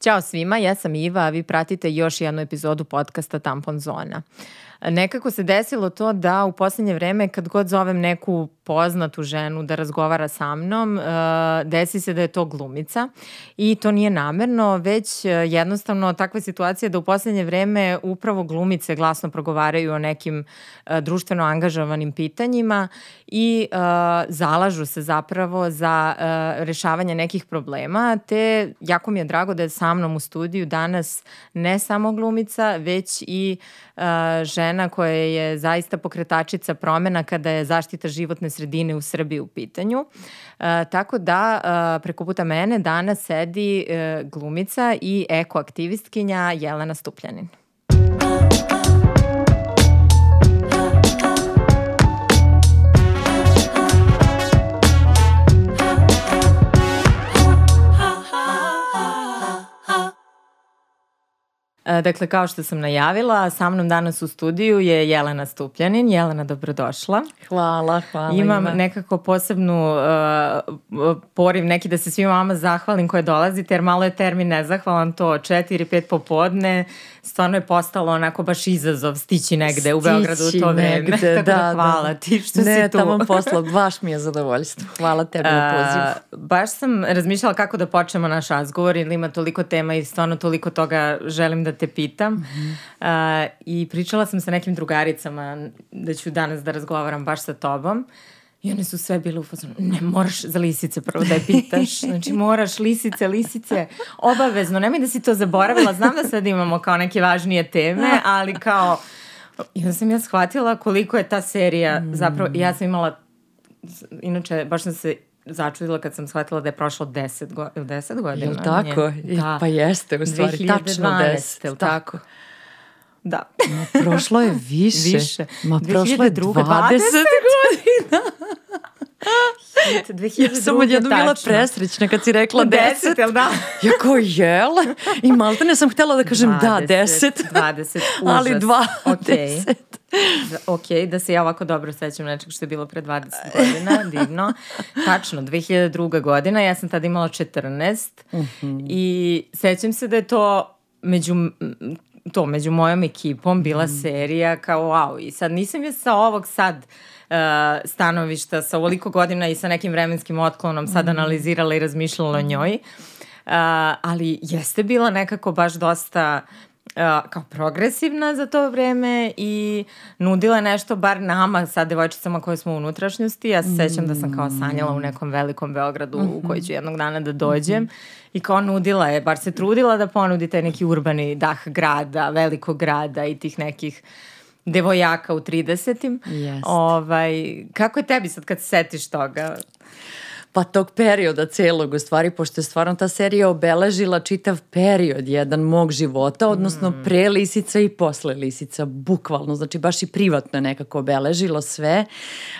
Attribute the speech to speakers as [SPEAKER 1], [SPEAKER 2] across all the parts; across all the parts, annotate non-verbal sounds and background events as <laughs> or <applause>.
[SPEAKER 1] Ćao svima, ja sam Iva, a vi pratite još jednu epizodu podcasta Tampon Zona. Nekako se desilo to da u poslednje vreme kad god zovem neku poznatu ženu da razgovara sa mnom, uh, desi se da je to glumica i to nije namerno, već uh, jednostavno takva situacija da u poslednje vreme upravo glumice glasno progovaraju o nekim uh, društveno angažovanim pitanjima i zalažu se zapravo za rešavanje nekih problema, te jako mi je drago da je sa mnom u studiju danas ne samo glumica, već i žena koja je zaista pokretačica promena kada je zaštita životne sredine u Srbiji u pitanju. E, tako da e, preko puta mene danas sedi e, glumica i ekoaktivistkinja Jelena Stupljanin. Dakle, kao što sam najavila, sa mnom danas u studiju je Jelena Stupljanin. Jelena, dobrodošla.
[SPEAKER 2] Hvala, hvala.
[SPEAKER 1] Imam ima. nekako posebnu uh, poriv neki da se svima vama zahvalim koje dolazite, jer malo je termin nezahvalan to 4-5 popodne stvarno je postalo onako baš izazov stići negde stići u Beogradu u to vreme. Negde, <laughs> Tako da, da hvala da. ti što
[SPEAKER 2] ne,
[SPEAKER 1] si tu.
[SPEAKER 2] Ne, tamo <laughs> posla, baš mi je zadovoljstvo. Hvala tebi na poziv.
[SPEAKER 1] Baš sam razmišljala kako da počnemo naš razgovor, ima toliko tema i stvarno toliko toga želim da te pitam. Mm -hmm. uh, I pričala sam sa nekim drugaricama da ću danas da razgovaram baš sa tobom. I one su sve bile u fazonu, ne, moraš za lisice prvo da je pitaš. <laughs> Znači, moraš lisice, lisice, obavezno. Nemoj da si to zaboravila. Znam da sad imamo kao neke važnije teme, ali kao... I onda sam ja shvatila koliko je ta serija zapravo... Ja sam imala... Inače, baš sam se začudila kad sam shvatila da je prošlo 10, go, 10 godina.
[SPEAKER 2] Jel tako? Da. Pa jeste, u stvari, 2012, tačno 10.
[SPEAKER 1] Jel tako? Da.
[SPEAKER 2] Ma, prošlo je <laughs> više.
[SPEAKER 1] Više.
[SPEAKER 2] Ma, prošlo je 20, 20 godina. <laughs>
[SPEAKER 1] 2002. Ja
[SPEAKER 2] sam odjedno bila presrećna kad si rekla 10. 10,
[SPEAKER 1] jel da? <laughs>
[SPEAKER 2] Ja ko jel? I malte ne sam htjela da kažem 20, da, 10.
[SPEAKER 1] 20, <laughs> užas.
[SPEAKER 2] Ali 20.
[SPEAKER 1] Okay. ok, da se ja ovako dobro sećam nečeg što je bilo pre 20 godina, <laughs> divno. Tačno, 2002. godina, ja sam tada imala 14 uh -huh. i sećam se da je to među to među mojom ekipom bila mm. serija kao wow i sad nisam je sa ovog sad uh, stanovišta sa ovoliko godina i sa nekim vremenskim otklonom sad mm. analizirala i razmišljala o njoj uh, ali jeste bila nekako baš dosta uh, kao progresivna za to vreme i nudila nešto bar nama, sad devojčicama koje smo u unutrašnjosti. Ja se sećam da sam kao sanjala u nekom velikom Beogradu mm -hmm. u koji ću jednog dana da dođem. Mm -hmm i kao nudila je, bar se trudila da ponudi taj neki urbani dah grada, velikog grada i tih nekih devojaka u 30-im. Ovaj, kako je tebi sad kad se setiš toga?
[SPEAKER 2] Pa tog perioda celog u stvari, pošto je stvarno ta serija obeležila čitav period jedan mog života, odnosno mm. pre Lisica i posle Lisica, bukvalno, znači baš i privatno je nekako obeležilo sve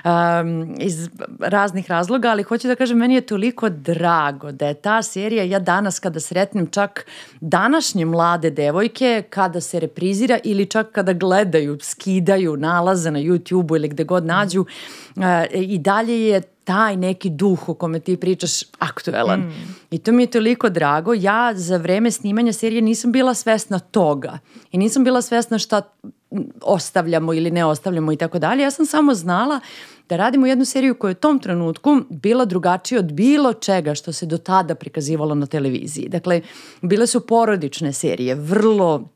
[SPEAKER 2] um, iz raznih razloga, ali hoću da kažem, meni je toliko drago da je ta serija, ja danas kada sretnem čak današnje mlade devojke, kada se reprizira ili čak kada gledaju, skidaju, nalaze na YouTube-u ili gde god nađu, uh, i dalje je taj neki duh o kome ti pričaš aktuelan. Mm. I to mi je toliko drago. Ja za vreme snimanja serije nisam bila svesna toga. I nisam bila svesna šta ostavljamo ili ne ostavljamo i tako dalje. Ja sam samo znala da radimo jednu seriju koja je u tom trenutku bila drugačija od bilo čega što se do tada prikazivalo na televiziji. Dakle, bile su porodične serije, vrlo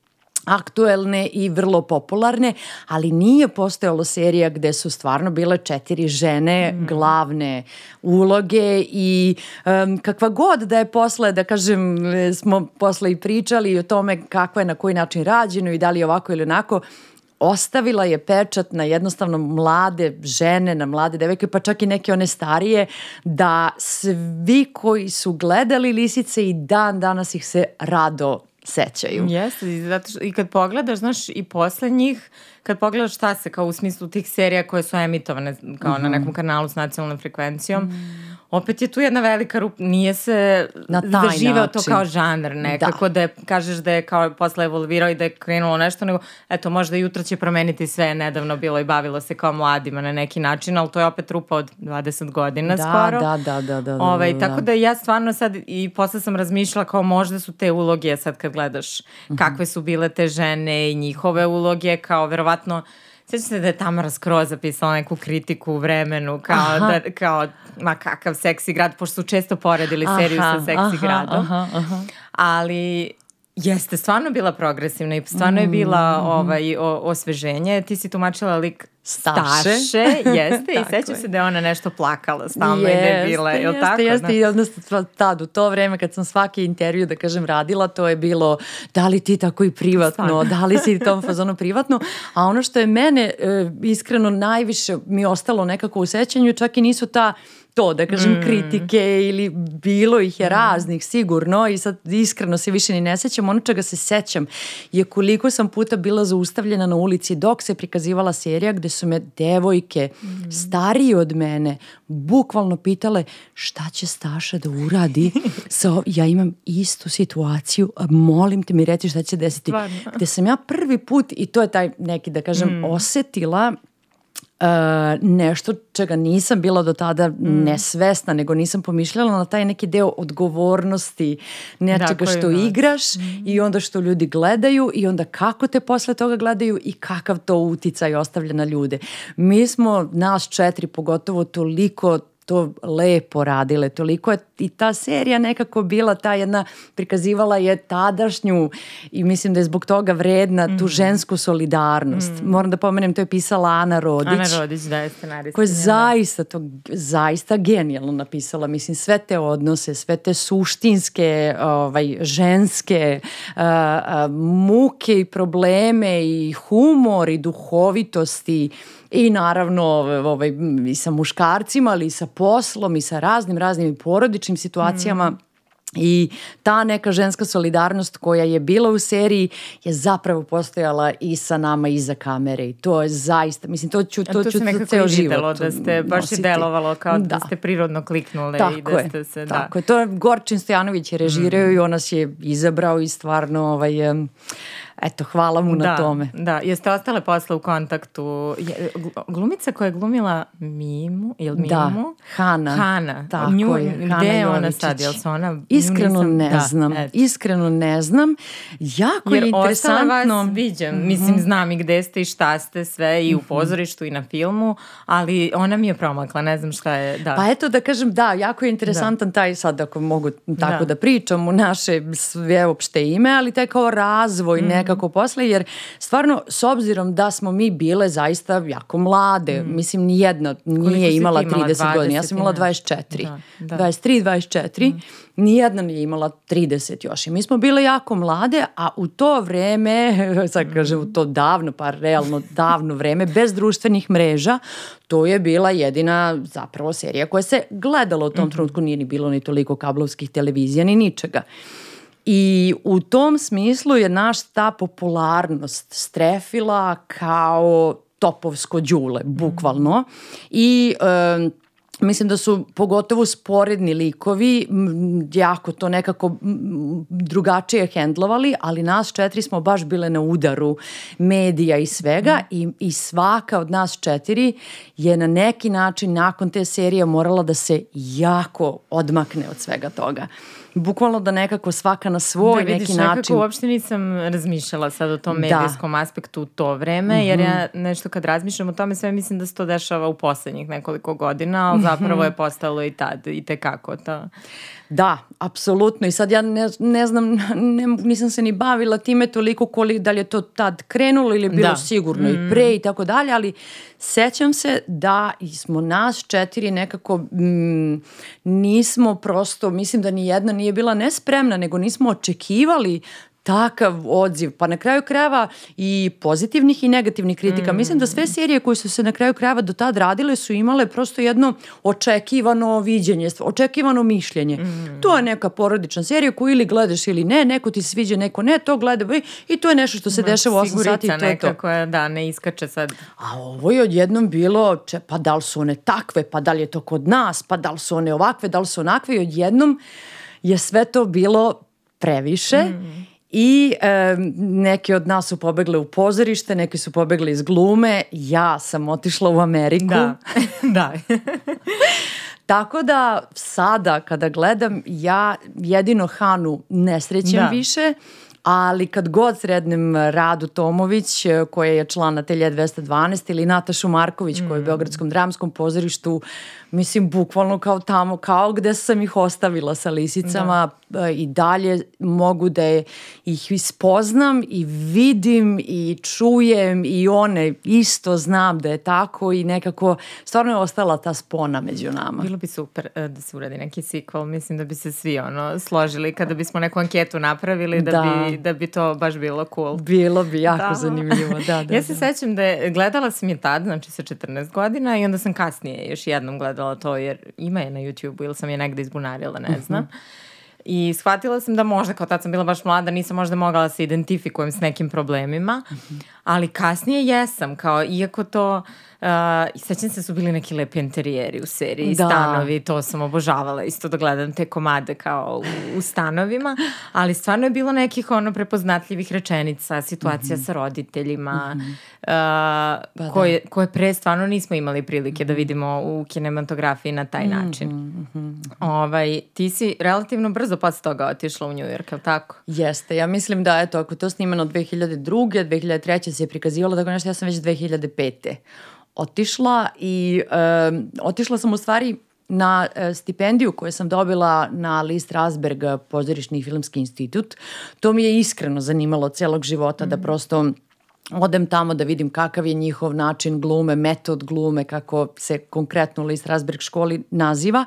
[SPEAKER 2] aktuelne i vrlo popularne, ali nije postojalo serija gde su stvarno bile četiri žene mm. glavne uloge i um, kakva god da je posle, da kažem, smo posle i pričali o tome kako je na koji način rađeno i da li je ovako ili onako, ostavila je pečat na jednostavno mlade žene, na mlade devojke, pa čak i neke one starije, da svi koji su gledali lisice i dan danas ih se rado sećaju.
[SPEAKER 1] Jeste, zato što, i kad pogledaš, znaš, i posle njih, kad pogledaš šta se, kao u smislu tih serija koje su emitovane kao mm -hmm. na mhm. nekom kanalu s nacionalnom frekvencijom, mm -hmm opet je tu jedna velika rupa, nije se
[SPEAKER 2] Na
[SPEAKER 1] zaživeo to
[SPEAKER 2] način.
[SPEAKER 1] kao žanr nekako, da. da je, kažeš da je kao posle evolvirao i da je krenulo nešto, nego eto možda jutro će promeniti sve, nedavno bilo i bavilo se kao mladima na neki način, ali to je opet rupa od 20 godina
[SPEAKER 2] Da,
[SPEAKER 1] skoro.
[SPEAKER 2] da, da, da, da, da,
[SPEAKER 1] Ovaj,
[SPEAKER 2] da,
[SPEAKER 1] tako
[SPEAKER 2] da.
[SPEAKER 1] da ja stvarno sad i posle sam razmišljala kao možda su te uloge sad kad gledaš
[SPEAKER 2] Mhm.
[SPEAKER 1] kakve su bile te žene i njihove uloge kao verovatno Sjećam se da je Tamara skroz zapisala neku kritiku u vremenu, kao,
[SPEAKER 2] Aha.
[SPEAKER 1] da, kao ma kakav seksi grad, pošto su često poredili seriju
[SPEAKER 2] Aha,
[SPEAKER 1] sa seksi
[SPEAKER 2] aha,
[SPEAKER 1] gradom.
[SPEAKER 2] aha, aha.
[SPEAKER 1] Ali jeste stvarno bila progresivna i stvarno je bila ovaj, o, osveženje. Ti si tumačila lik
[SPEAKER 2] Staše.
[SPEAKER 1] Staše, jeste, i <laughs> sećam se da je ona nešto plakala stalno i da je bila, je li
[SPEAKER 2] jeste,
[SPEAKER 1] tako?
[SPEAKER 2] Jeste,
[SPEAKER 1] Da.
[SPEAKER 2] i odnosno tad, u to vreme kad sam svaki intervju, da kažem, radila, to je bilo da li ti tako i privatno,
[SPEAKER 1] Stvarno.
[SPEAKER 2] da li si tom fazonu privatno, a ono što je mene e, iskreno najviše mi ostalo nekako u sećanju, čak i nisu ta to, da kažem,
[SPEAKER 1] Mm.
[SPEAKER 2] kritike ili bilo ih je raznih sigurno i sad iskreno se više ni ne sećam. Ono čega se sećam je koliko sam puta bila zaustavljena na ulici dok se prikazivala serija gde su me devojke
[SPEAKER 1] Mm.
[SPEAKER 2] starije od mene bukvalno pitale šta će Staša da uradi <laughs> sa ja imam istu situaciju molim te mi reci šta će desiti
[SPEAKER 1] Stvarno.
[SPEAKER 2] gde sam ja prvi put i to je taj neki da kažem
[SPEAKER 1] Mm.
[SPEAKER 2] osetila nešto čega nisam bila do tada
[SPEAKER 1] Mm.
[SPEAKER 2] nesvesna, nego nisam pomišljala na taj neki deo odgovornosti nečega
[SPEAKER 1] Da,
[SPEAKER 2] što
[SPEAKER 1] imaš.
[SPEAKER 2] igraš i onda što ljudi gledaju i onda kako te posle toga gledaju i kakav to uticaj ostavlja na ljude. Mi smo, nas četiri pogotovo, toliko to lepo radile, toliko je i ta serija nekako bila ta jedna, prikazivala je tadašnju i mislim da je zbog toga vredna
[SPEAKER 1] Mm.
[SPEAKER 2] tu žensku solidarnost. Moram da pomenem, to je pisala Ana Rodić
[SPEAKER 1] Ana Rodić, da je scenarista.
[SPEAKER 2] koja je zaista to zaista genijalno napisala mislim sve te odnose sve te suštinske ovaj ženske a, a, muke i probleme i humor i duhovitosti i naravno ovaj, i sa muškarcima ali i sa poslom i sa raznim raznim i porodičnim situacijama I ta neka ženska solidarnost koja je bila u seriji je zapravo postojala i sa nama iza kamere i to je zaista, mislim to ću, to
[SPEAKER 1] to
[SPEAKER 2] ću ceo
[SPEAKER 1] i
[SPEAKER 2] život
[SPEAKER 1] da ste, baš je
[SPEAKER 2] nositi.
[SPEAKER 1] delovalo kao da,
[SPEAKER 2] Da.
[SPEAKER 1] ste prirodno kliknule i
[SPEAKER 2] Tako
[SPEAKER 1] da
[SPEAKER 2] je,
[SPEAKER 1] ste se,
[SPEAKER 2] tako
[SPEAKER 1] da.
[SPEAKER 2] je. To je Gorčin Stojanović je režirao i on nas je izabrao i stvarno, ovaj, em, eto, hvala mu na
[SPEAKER 1] da,
[SPEAKER 2] tome.
[SPEAKER 1] Da, jeste ostale posle u kontaktu. Je, gl- glumica koja je glumila Mimu, ili Mimu?
[SPEAKER 2] Da, Hana.
[SPEAKER 1] Hana.
[SPEAKER 2] Tako
[SPEAKER 1] Nju,
[SPEAKER 2] je,
[SPEAKER 1] Gde
[SPEAKER 2] Hana
[SPEAKER 1] je ona sad? Jel se ona...
[SPEAKER 2] Iskreno
[SPEAKER 1] nisam-
[SPEAKER 2] ne
[SPEAKER 1] da,
[SPEAKER 2] znam,
[SPEAKER 1] eto.
[SPEAKER 2] iskreno ne znam. Jako
[SPEAKER 1] Jer
[SPEAKER 2] je
[SPEAKER 1] ostala
[SPEAKER 2] interesantno.
[SPEAKER 1] vas viđam, mislim znam i gde ste i šta ste sve i u pozorištu i na filmu, ali ona mi je promakla, ne znam šta je, da.
[SPEAKER 2] Pa eto da kažem, da, jako je interesantan taj sad, ako mogu tako da,
[SPEAKER 1] Da.
[SPEAKER 2] pričam u naše sve opšte ime, ali taj kao razvoj
[SPEAKER 1] Mhm.
[SPEAKER 2] nekako posle, jer stvarno, s obzirom da smo mi bile zaista jako mlade, mislim, nijedna nije imala
[SPEAKER 1] imala?
[SPEAKER 2] 30 godina, ja sam
[SPEAKER 1] 20
[SPEAKER 2] imala
[SPEAKER 1] nešto.
[SPEAKER 2] 24,
[SPEAKER 1] Da, da.
[SPEAKER 2] 23, 24, nijedna nije imala 30 još i mi smo bile jako mlade, a u to vreme, <laughs> sad kažem u to davno, pa realno davno vreme, bez društvenih mreža, to je bila jedina zapravo serija koja se gledala u tom trenutku, nije ni bilo ni toliko kablovskih televizija, ni ničega. I u tom smislu je naš ta popularnost strefila kao topovsko đule, bukvalno. I em, Mislim da su pogotovo sporedni likovi jako to nekako drugačije hendlovali, ali nas četiri smo baš bile na udaru medija i svega i, i svaka od nas četiri je na neki način nakon te serije morala da se jako odmakne od svega toga. Bukvalno da nekako svaka na svoj
[SPEAKER 1] da, vidiš,
[SPEAKER 2] neki
[SPEAKER 1] nekako
[SPEAKER 2] način.
[SPEAKER 1] uopšte nisam razmišljala sad o tom
[SPEAKER 2] Da. Mhm.
[SPEAKER 1] medijskom aspektu u to vreme, jer ja nešto kad razmišljam o tome sve mislim da se to dešava u poslednjih nekoliko godina, ali zapravo
[SPEAKER 2] Mhm.
[SPEAKER 1] je postalo i tad, i tekako to.
[SPEAKER 2] Da, apsolutno. I sad ja ne, ne znam, ne, nisam se ni bavila time toliko koliko da li je to tad krenulo ili je bilo
[SPEAKER 1] Da.
[SPEAKER 2] sigurno i pre i tako dalje, ali sećam se da smo nas četiri nekako mm, nismo prosto, mislim da ni jedna nije nije bila nespremna, nego nismo očekivali takav odziv, pa na kraju krajeva i pozitivnih i negativnih kritika. Mm. Mislim da sve serije koje su se na kraju krajeva do tad radile su imale prosto jedno očekivano viđenje, očekivano mišljenje. Mm. To je neka porodična serija koju ili gledaš ili ne, neko ti se sviđa, neko ne, to gleda i to je nešto što se Ma, dešava u 8 sati i to je to.
[SPEAKER 1] koja, da, ne iskače sad.
[SPEAKER 2] A ovo je odjednom bilo, če, pa da li su one takve, pa da li je to kod nas, pa da li su one ovakve, da li su onakve i odjednom je sve to bilo previše mm i e, neki od nas su pobegle u pozorište, neki su pobegli iz glume, ja sam otišla u Ameriku.
[SPEAKER 1] Da, <laughs> da. <laughs>
[SPEAKER 2] Tako da sada kada gledam ja jedino Hanu ne srećem da. više, ali kad god srednem Radu Tomović koja je član Atelje 212 ili Natašu Marković koja je u mm. Beogradskom dramskom pozorištu mislim bukvalno kao tamo, kao gde sam ih ostavila sa lisicama da. E, i dalje mogu da je, ih ispoznam i vidim i čujem i one isto znam da je tako i nekako stvarno je ostala ta spona među nama.
[SPEAKER 1] Bilo bi super uh, da se uradi neki sequel, mislim da bi se svi ono složili kada bismo neku anketu napravili da, da. bi, da bi to baš bilo cool.
[SPEAKER 2] Bilo bi jako da. zanimljivo, da, <laughs> da.
[SPEAKER 1] ja se da. sećam da je, gledala sam je tad, znači sa 14 godina i onda sam kasnije još jednom gledala gledala to jer ima je na YouTube-u ili sam je negde izbunarila, ne znam. Uh -huh. I shvatila sam da možda, kao tad sam bila baš mlada, nisam možda mogla da se identifikujem s nekim problemima, uh -huh. ali kasnije jesam, kao iako to Uh, sećam se da su bili neki lepi interijeri u seriji, da. stanovi, to sam obožavala isto da gledam te komade kao u, u stanovima, ali stvarno je bilo nekih ono prepoznatljivih rečenica, situacija mm -hmm. sa roditeljima, mm -hmm. uh, ba, koje, da. koje pre stvarno nismo imali prilike da mhm. vidimo u kinematografiji na taj mhm, način. Mm -hmm. ovaj, ti si relativno brzo posle toga otišla u New York, je li tako?
[SPEAKER 2] Jeste, ja mislim da eto, ako to snimano 2002. 2003. se je prikazivalo, tako nešto ja sam već 2005 otišla i e, otišla sam u stvari na e, stipendiju koju sam dobila na List Rasberg pozorišni filmski institut. To mi je iskreno zanimalo celog života mm. da prosto odem tamo da vidim kakav je njihov način glume, metod glume, kako se konkretno List Rasberg školi naziva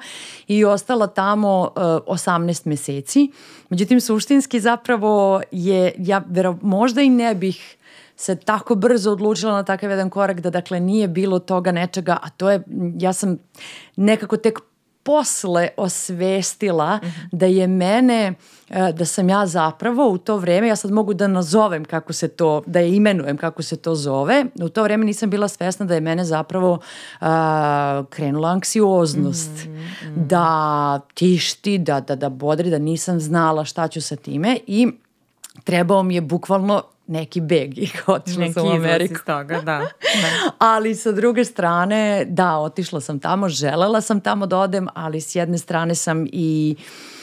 [SPEAKER 2] i ostala tamo uh, e, 18 meseci. Međutim, suštinski zapravo je, ja vero, možda i ne bih se tako brzo odlučila na takav jedan korak da dakle nije bilo toga nečega, a to je, ja sam nekako tek posle osvestila mm -hmm. da je mene, e, da sam ja zapravo u to vreme, ja sad mogu da nazovem kako se to, da je imenujem kako se to zove, u to vreme nisam bila svesna da je mene zapravo uh, krenula anksioznost, mm -hmm. da tišti, da, da, da bodri, da nisam znala šta ću sa time i trebao mi je bukvalno neki beg i <laughs> otišla sam u Ameriku. Neki
[SPEAKER 1] toga, da. da. <laughs>
[SPEAKER 2] ali sa druge strane, da, otišla sam tamo, želela sam tamo da odem, ali s jedne strane sam i uh,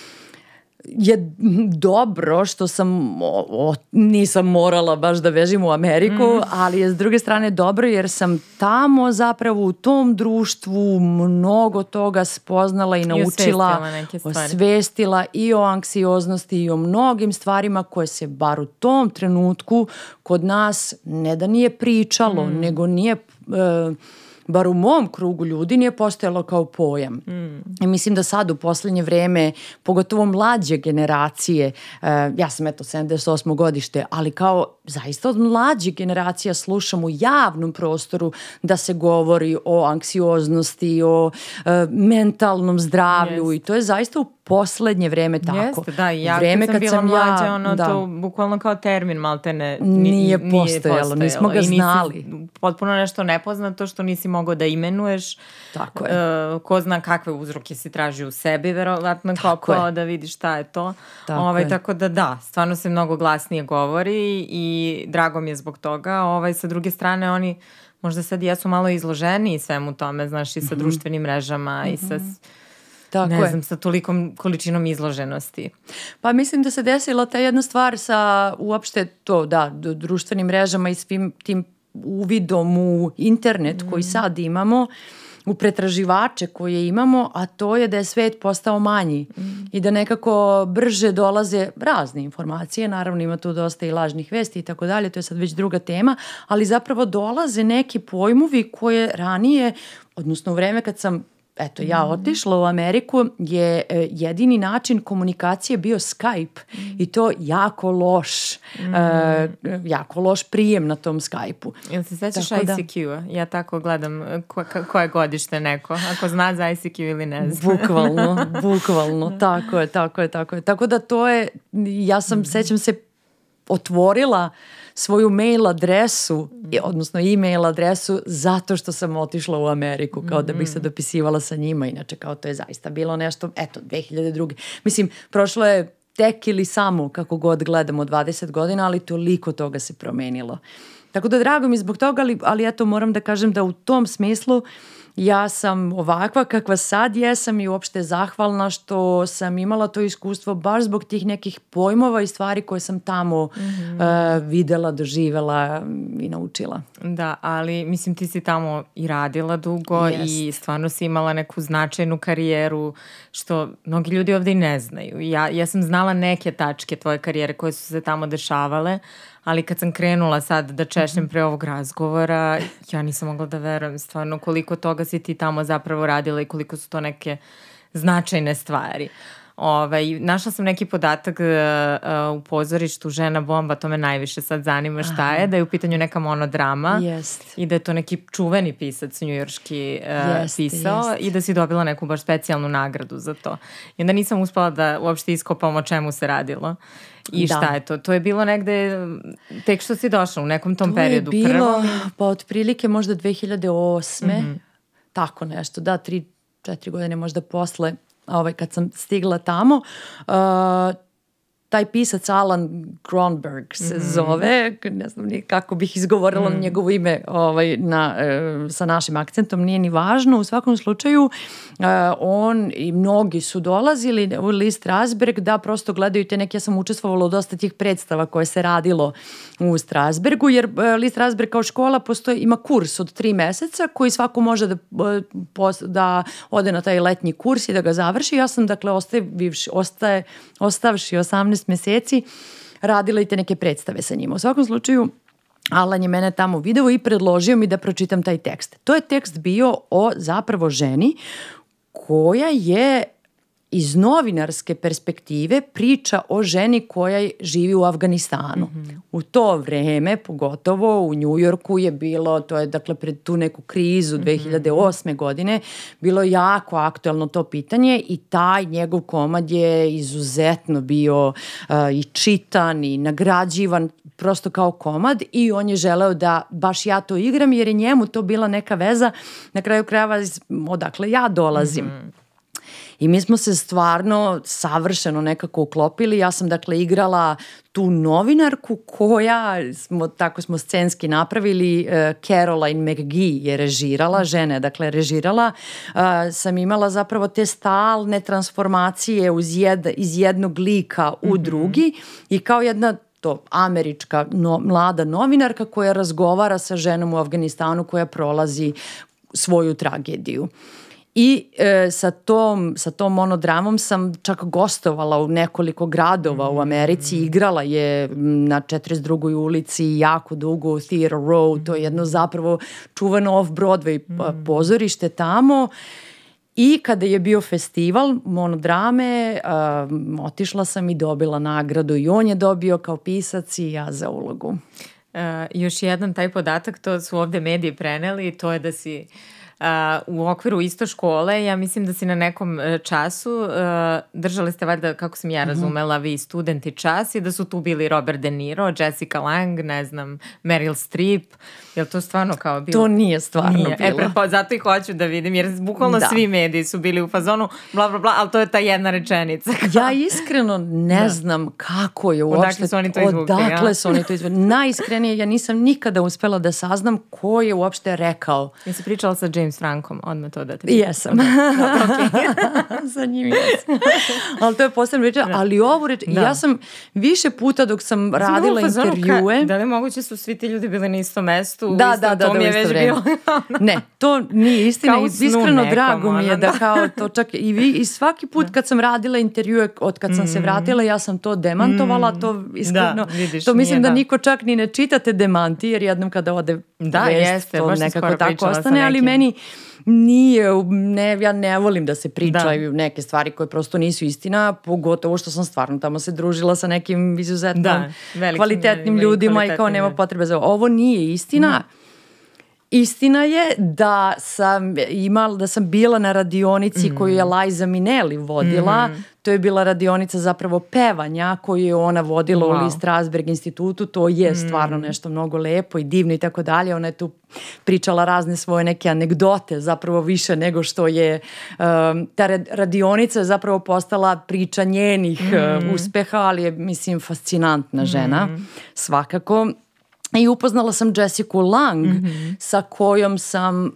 [SPEAKER 2] je dobro što sam o, o, nisam morala baš da vežim u Ameriku, mm. ali je s druge strane dobro jer sam tamo zapravo u tom društvu mnogo toga spoznala i naučila,
[SPEAKER 1] I
[SPEAKER 2] osvestila i o anksioznosti i o mnogim stvarima koje se bar u tom trenutku kod nas ne da nije pričalo, mm. nego nije uh, bar u mom krugu ljudi, nije postojalo kao pojam. Mm. I mislim da sad u poslednje vreme, pogotovo mlađe generacije, uh, ja sam eto 78. godište, ali kao zaista od mlađe generacija slušam u javnom prostoru da se govori o anksioznosti, o uh, mentalnom zdravlju yes. i to je zaista u poslednje vreme tako.
[SPEAKER 1] Jeste, da, ja vreme kad sam bila kad sam mlađa, ja, ono, da. to bukvalno kao termin, malte ne,
[SPEAKER 2] ni, nije, postojalo, nije postojalo, nismo ga znali. Nisi,
[SPEAKER 1] potpuno nešto nepoznato što nisi mogao da imenuješ.
[SPEAKER 2] Tako je.
[SPEAKER 1] Uh, ko zna kakve uzroke si traži u sebi, verovatno kao da vidiš šta je to. Tako, ovaj, je. tako da da, stvarno se mnogo glasnije govori i drago mi je zbog toga. Ovaj, sa druge strane, oni možda sad jesu malo izloženi svemu tome, znaš, i sa mm -hmm. društvenim mrežama mm -hmm. i sa mhm. Tako ne je. znam, sa tolikom količinom izloženosti.
[SPEAKER 2] Pa mislim da se desila ta jedna stvar sa uopšte to, da, društvenim mrežama i svim tim uvidom u internet mm. koji sad imamo, u pretraživače koje imamo, a to je da je svet postao manji mm. i da nekako brže dolaze razne informacije, naravno ima tu dosta i lažnih vesti i tako dalje, to je sad već druga tema, ali zapravo dolaze neki pojmovi koje ranije, odnosno u vreme kad sam eto ja otišla u Ameriku je e, jedini način komunikacije bio Skype i to jako loš e, jako loš prijem na tom Skype-u.
[SPEAKER 1] Jel se sećaš
[SPEAKER 2] da-
[SPEAKER 1] ICQ-a? Ja tako gledam e, ko, koje godište neko, ako zna za ICQ ili ne zna.
[SPEAKER 2] Bukvalno, <laughs> bukvalno, tako je, tako je, tako je. Tako da to je, ja sam, sećam se, otvorila svoju mail adresu, odnosno e-mail adresu zato što sam otišla u Ameriku, kao da bih se dopisivala sa njima, inače kao to je zaista bilo nešto, eto, 2002. Mislim, prošlo je tek ili samo, kako god gledamo, 20 godina, ali toliko toga se promenilo. Tako da drago mi zbog toga, ali, ali eto moram da kažem da u tom smislu ja sam ovakva kakva sad jesam i uopšte zahvalna što sam imala to iskustvo baš zbog tih nekih pojmova i stvari koje sam tamo e, videla, doživela i naučila.
[SPEAKER 1] Da, ali mislim ti si tamo i radila dugo i stvarno si imala neku značajnu karijeru što mnogi ljudi ovde i ne znaju. Ja, ja sam znala neke tačke tvoje karijere koje su se tamo dešavale, ali kad sam krenula sad da češljam pre ovog razgovora, ja nisam mogla da verujem stvarno koliko toga si ti tamo zapravo radila i koliko su to neke značajne stvari. Ovaj, našla sam neki podatak uh, uh, u pozorištu Žena bomba, to me najviše sad zanima šta je, da je u pitanju neka monodrama
[SPEAKER 2] Jest.
[SPEAKER 1] i da je to neki čuveni pisac njujorški uh,
[SPEAKER 2] Jeste,
[SPEAKER 1] pisao
[SPEAKER 2] jeste.
[SPEAKER 1] i da si dobila neku baš specijalnu nagradu za to. I onda nisam uspela da uopšte iskopam o čemu se radilo. I
[SPEAKER 2] Da.
[SPEAKER 1] šta je to? To je bilo negde, tek što si došla u nekom tom
[SPEAKER 2] To je
[SPEAKER 1] periodu.
[SPEAKER 2] bilo,
[SPEAKER 1] prvom.
[SPEAKER 2] pa otprilike možda 2008. Tako nešto, da, tri, četiri godine možda posle, ovaj, kad sam stigla tamo. Uh, taj pisac Alan Kronberg se zove, ne znam ni kako bih izgovorila njegovo ime ovaj, na, e, sa našim akcentom, nije ni važno. U svakom slučaju, e, on i mnogi su dolazili u List Strasberg da prosto gledaju te neke, ja sam učestvovala u dosta tih predstava koje se radilo u Strasbergu, jer e, List Strasberg kao škola postoji, ima kurs od tri meseca koji svako može da, e, pos- da ode na taj letnji kurs i da ga završi. Ja sam dakle ostavivši, ostaje, ostavši 18 meseci radila i te neke predstave sa njima. U svakom slučaju Alan je mene tamo video i predložio mi da pročitam taj tekst. To je tekst bio o zapravo ženi koja je iz novinarske perspektive priča o ženi koja živi u Afganistanu. U to vreme, pogotovo u Njujorku je bilo, to je dakle pred tu neku krizu 2008. godine, bilo jako aktuelno to pitanje i taj njegov komad je izuzetno bio uh, i čitan i nagrađivan prosto kao komad i on je želeo da baš ja to igram jer je njemu to bila neka veza na kraju krajeva odakle ja dolazim. I mi smo se stvarno savršeno nekako uklopili. Ja sam dakle igrala tu novinarku koja, smo, tako smo scenski napravili, uh, Caroline McGee je režirala, žena je dakle režirala. Uh, sam imala zapravo te stalne transformacije uz jed, iz jednog lika u drugi i kao jedna to američka no, mlada novinarka koja razgovara sa ženom u Afganistanu koja prolazi svoju tragediju. I e, sa, tom, sa tom monodramom sam čak gostovala u nekoliko gradova u Americi, igrala je na 42. ulici jako dugo, Theater Row, to je jedno zapravo čuveno off-Broadway pa, pozorište tamo. I kada je bio festival monodrame, um, otišla sam i dobila nagradu i on je dobio kao pisac i ja za ulogu.
[SPEAKER 1] E, još jedan taj podatak, to su ovde mediji preneli, to je da si uh, u okviru isto škole, ja mislim da si na nekom e, času, uh, držali ste valjda, kako sam
[SPEAKER 2] Mhm.
[SPEAKER 1] ja razumela, vi studenti čas i da su tu bili Robert De Niro, Jessica Lang, ne znam, Meryl Streep, je li to stvarno kao bilo?
[SPEAKER 2] To nije stvarno
[SPEAKER 1] Nije.
[SPEAKER 2] bilo.
[SPEAKER 1] E, prepo, zato i hoću da vidim, jer bukvalno
[SPEAKER 2] Da.
[SPEAKER 1] svi mediji su bili u fazonu, bla, bla, bla, ali to je ta jedna rečenica.
[SPEAKER 2] Ja iskreno ne znam kako je uopšte...
[SPEAKER 1] Odakle su oni to izvukli,
[SPEAKER 2] Odakle
[SPEAKER 1] a?
[SPEAKER 2] su oni to izvukli. Najiskrenije, ja nisam nikada uspela da saznam ko je uopšte rekao.
[SPEAKER 1] Jesi pričala sa James Frankom, odmah to da te...
[SPEAKER 2] Jesam. Sa njim jesam. ali to je posebno reč. Ali ovu reč,
[SPEAKER 1] Da.
[SPEAKER 2] ja sam više puta dok sam
[SPEAKER 1] Sam
[SPEAKER 2] radila intervjue...
[SPEAKER 1] Ka, da li moguće su svi ti ljudi bili na istom mestu? U
[SPEAKER 2] Da,
[SPEAKER 1] istom-
[SPEAKER 2] da, da,
[SPEAKER 1] to
[SPEAKER 2] da,
[SPEAKER 1] mi je
[SPEAKER 2] isto
[SPEAKER 1] već
[SPEAKER 2] vreme. <laughs>
[SPEAKER 1] bilo.
[SPEAKER 2] ne, to nije istina
[SPEAKER 1] Kao
[SPEAKER 2] i iskreno drago mi je da
[SPEAKER 1] da.
[SPEAKER 2] kao to čak i vi i svaki put kad sam radila intervjue od kad sam se vratila ja sam to demantovala, to iskreno,
[SPEAKER 1] Da, vidiš,
[SPEAKER 2] to mislim
[SPEAKER 1] nije
[SPEAKER 2] da
[SPEAKER 1] da.
[SPEAKER 2] niko čak ni ne čitate demanti jer jednom kada ode
[SPEAKER 1] Da,
[SPEAKER 2] vest,
[SPEAKER 1] jeste,
[SPEAKER 2] to nekako tako ostane, ali meni nije, ne, ja ne volim da se pričaju da. neke stvari koje prosto nisu istina, pogotovo što sam stvarno tamo se družila sa nekim izuzetno da, kvalitetnim ljudima i kao nema potrebe za ovo. nije istina. Da. Istina je da sam imala, da sam bila na radionici mm. koju je Liza Minelli vodila. Mm. To je bila radionica zapravo pevanja koju je ona vodila wow. u Lee Strasberg institutu. To je mm. stvarno nešto mnogo lepo i divno i tako dalje. Ona je tu pričala razne svoje neke anegdote zapravo više nego što je um, ta radionica je zapravo postala priča njenih mm. uh, uspeha, ali je mislim fascinantna žena mm. svakako I upoznala sam Jessica Lang mm -hmm. sa kojom sam uh,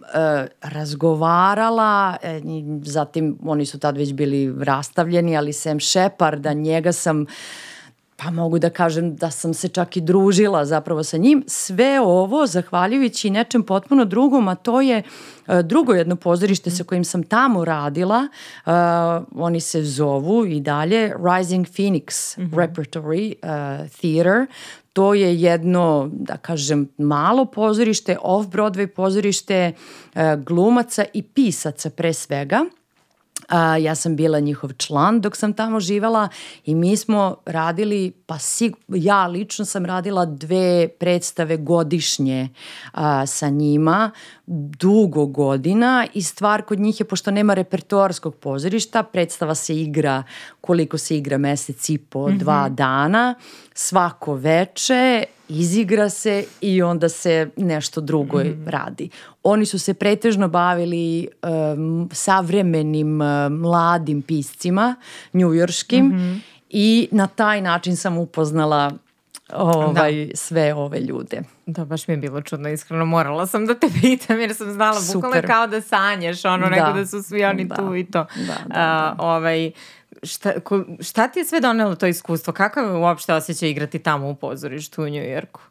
[SPEAKER 2] razgovarala, e, zatim oni su tad već bili rastavljeni, ali Sam Sheparda, njega sam pa mogu da kažem da sam se čak i družila zapravo sa njim. Sve ovo zahvaljujući nečem potpuno drugom, a to je uh, drugo jedno pozorište sa kojim sam tamo radila. Uh, oni se zovu i dalje Rising Phoenix mm -hmm. Repertory uh, Theater to je jedno, da kažem, malo pozorište, off-Broadway pozorište e, glumaca i pisaca pre svega. A, ja sam bila njihov član dok sam tamo živala i mi smo radili, pa sig, ja lično sam radila dve predstave godišnje a, sa njima, dugo godina i stvar kod njih je, pošto nema repertoarskog pozorišta, predstava se igra koliko se igra mesec i po, mm -hmm. dva dana, svako veče izigra se i onda se nešto drugo mm. radi. Oni su se pretežno bavili um, savremenim uh, mladim piscima, njujorškim mm -hmm. i na taj način sam upoznala ovaj, da. sve ove ljude.
[SPEAKER 1] Da, baš mi je bilo čudno, iskreno morala sam da te <laughs> pitam jer sam znala bukvalno kao da sanješ, ono da. neko da su svi oni da. tu i to. Da, da, da. Uh, ovaj, šta, ko, šta ti je sve donelo to iskustvo? Kakav je uopšte osjećaj igrati tamo u pozorištu u Njujorku?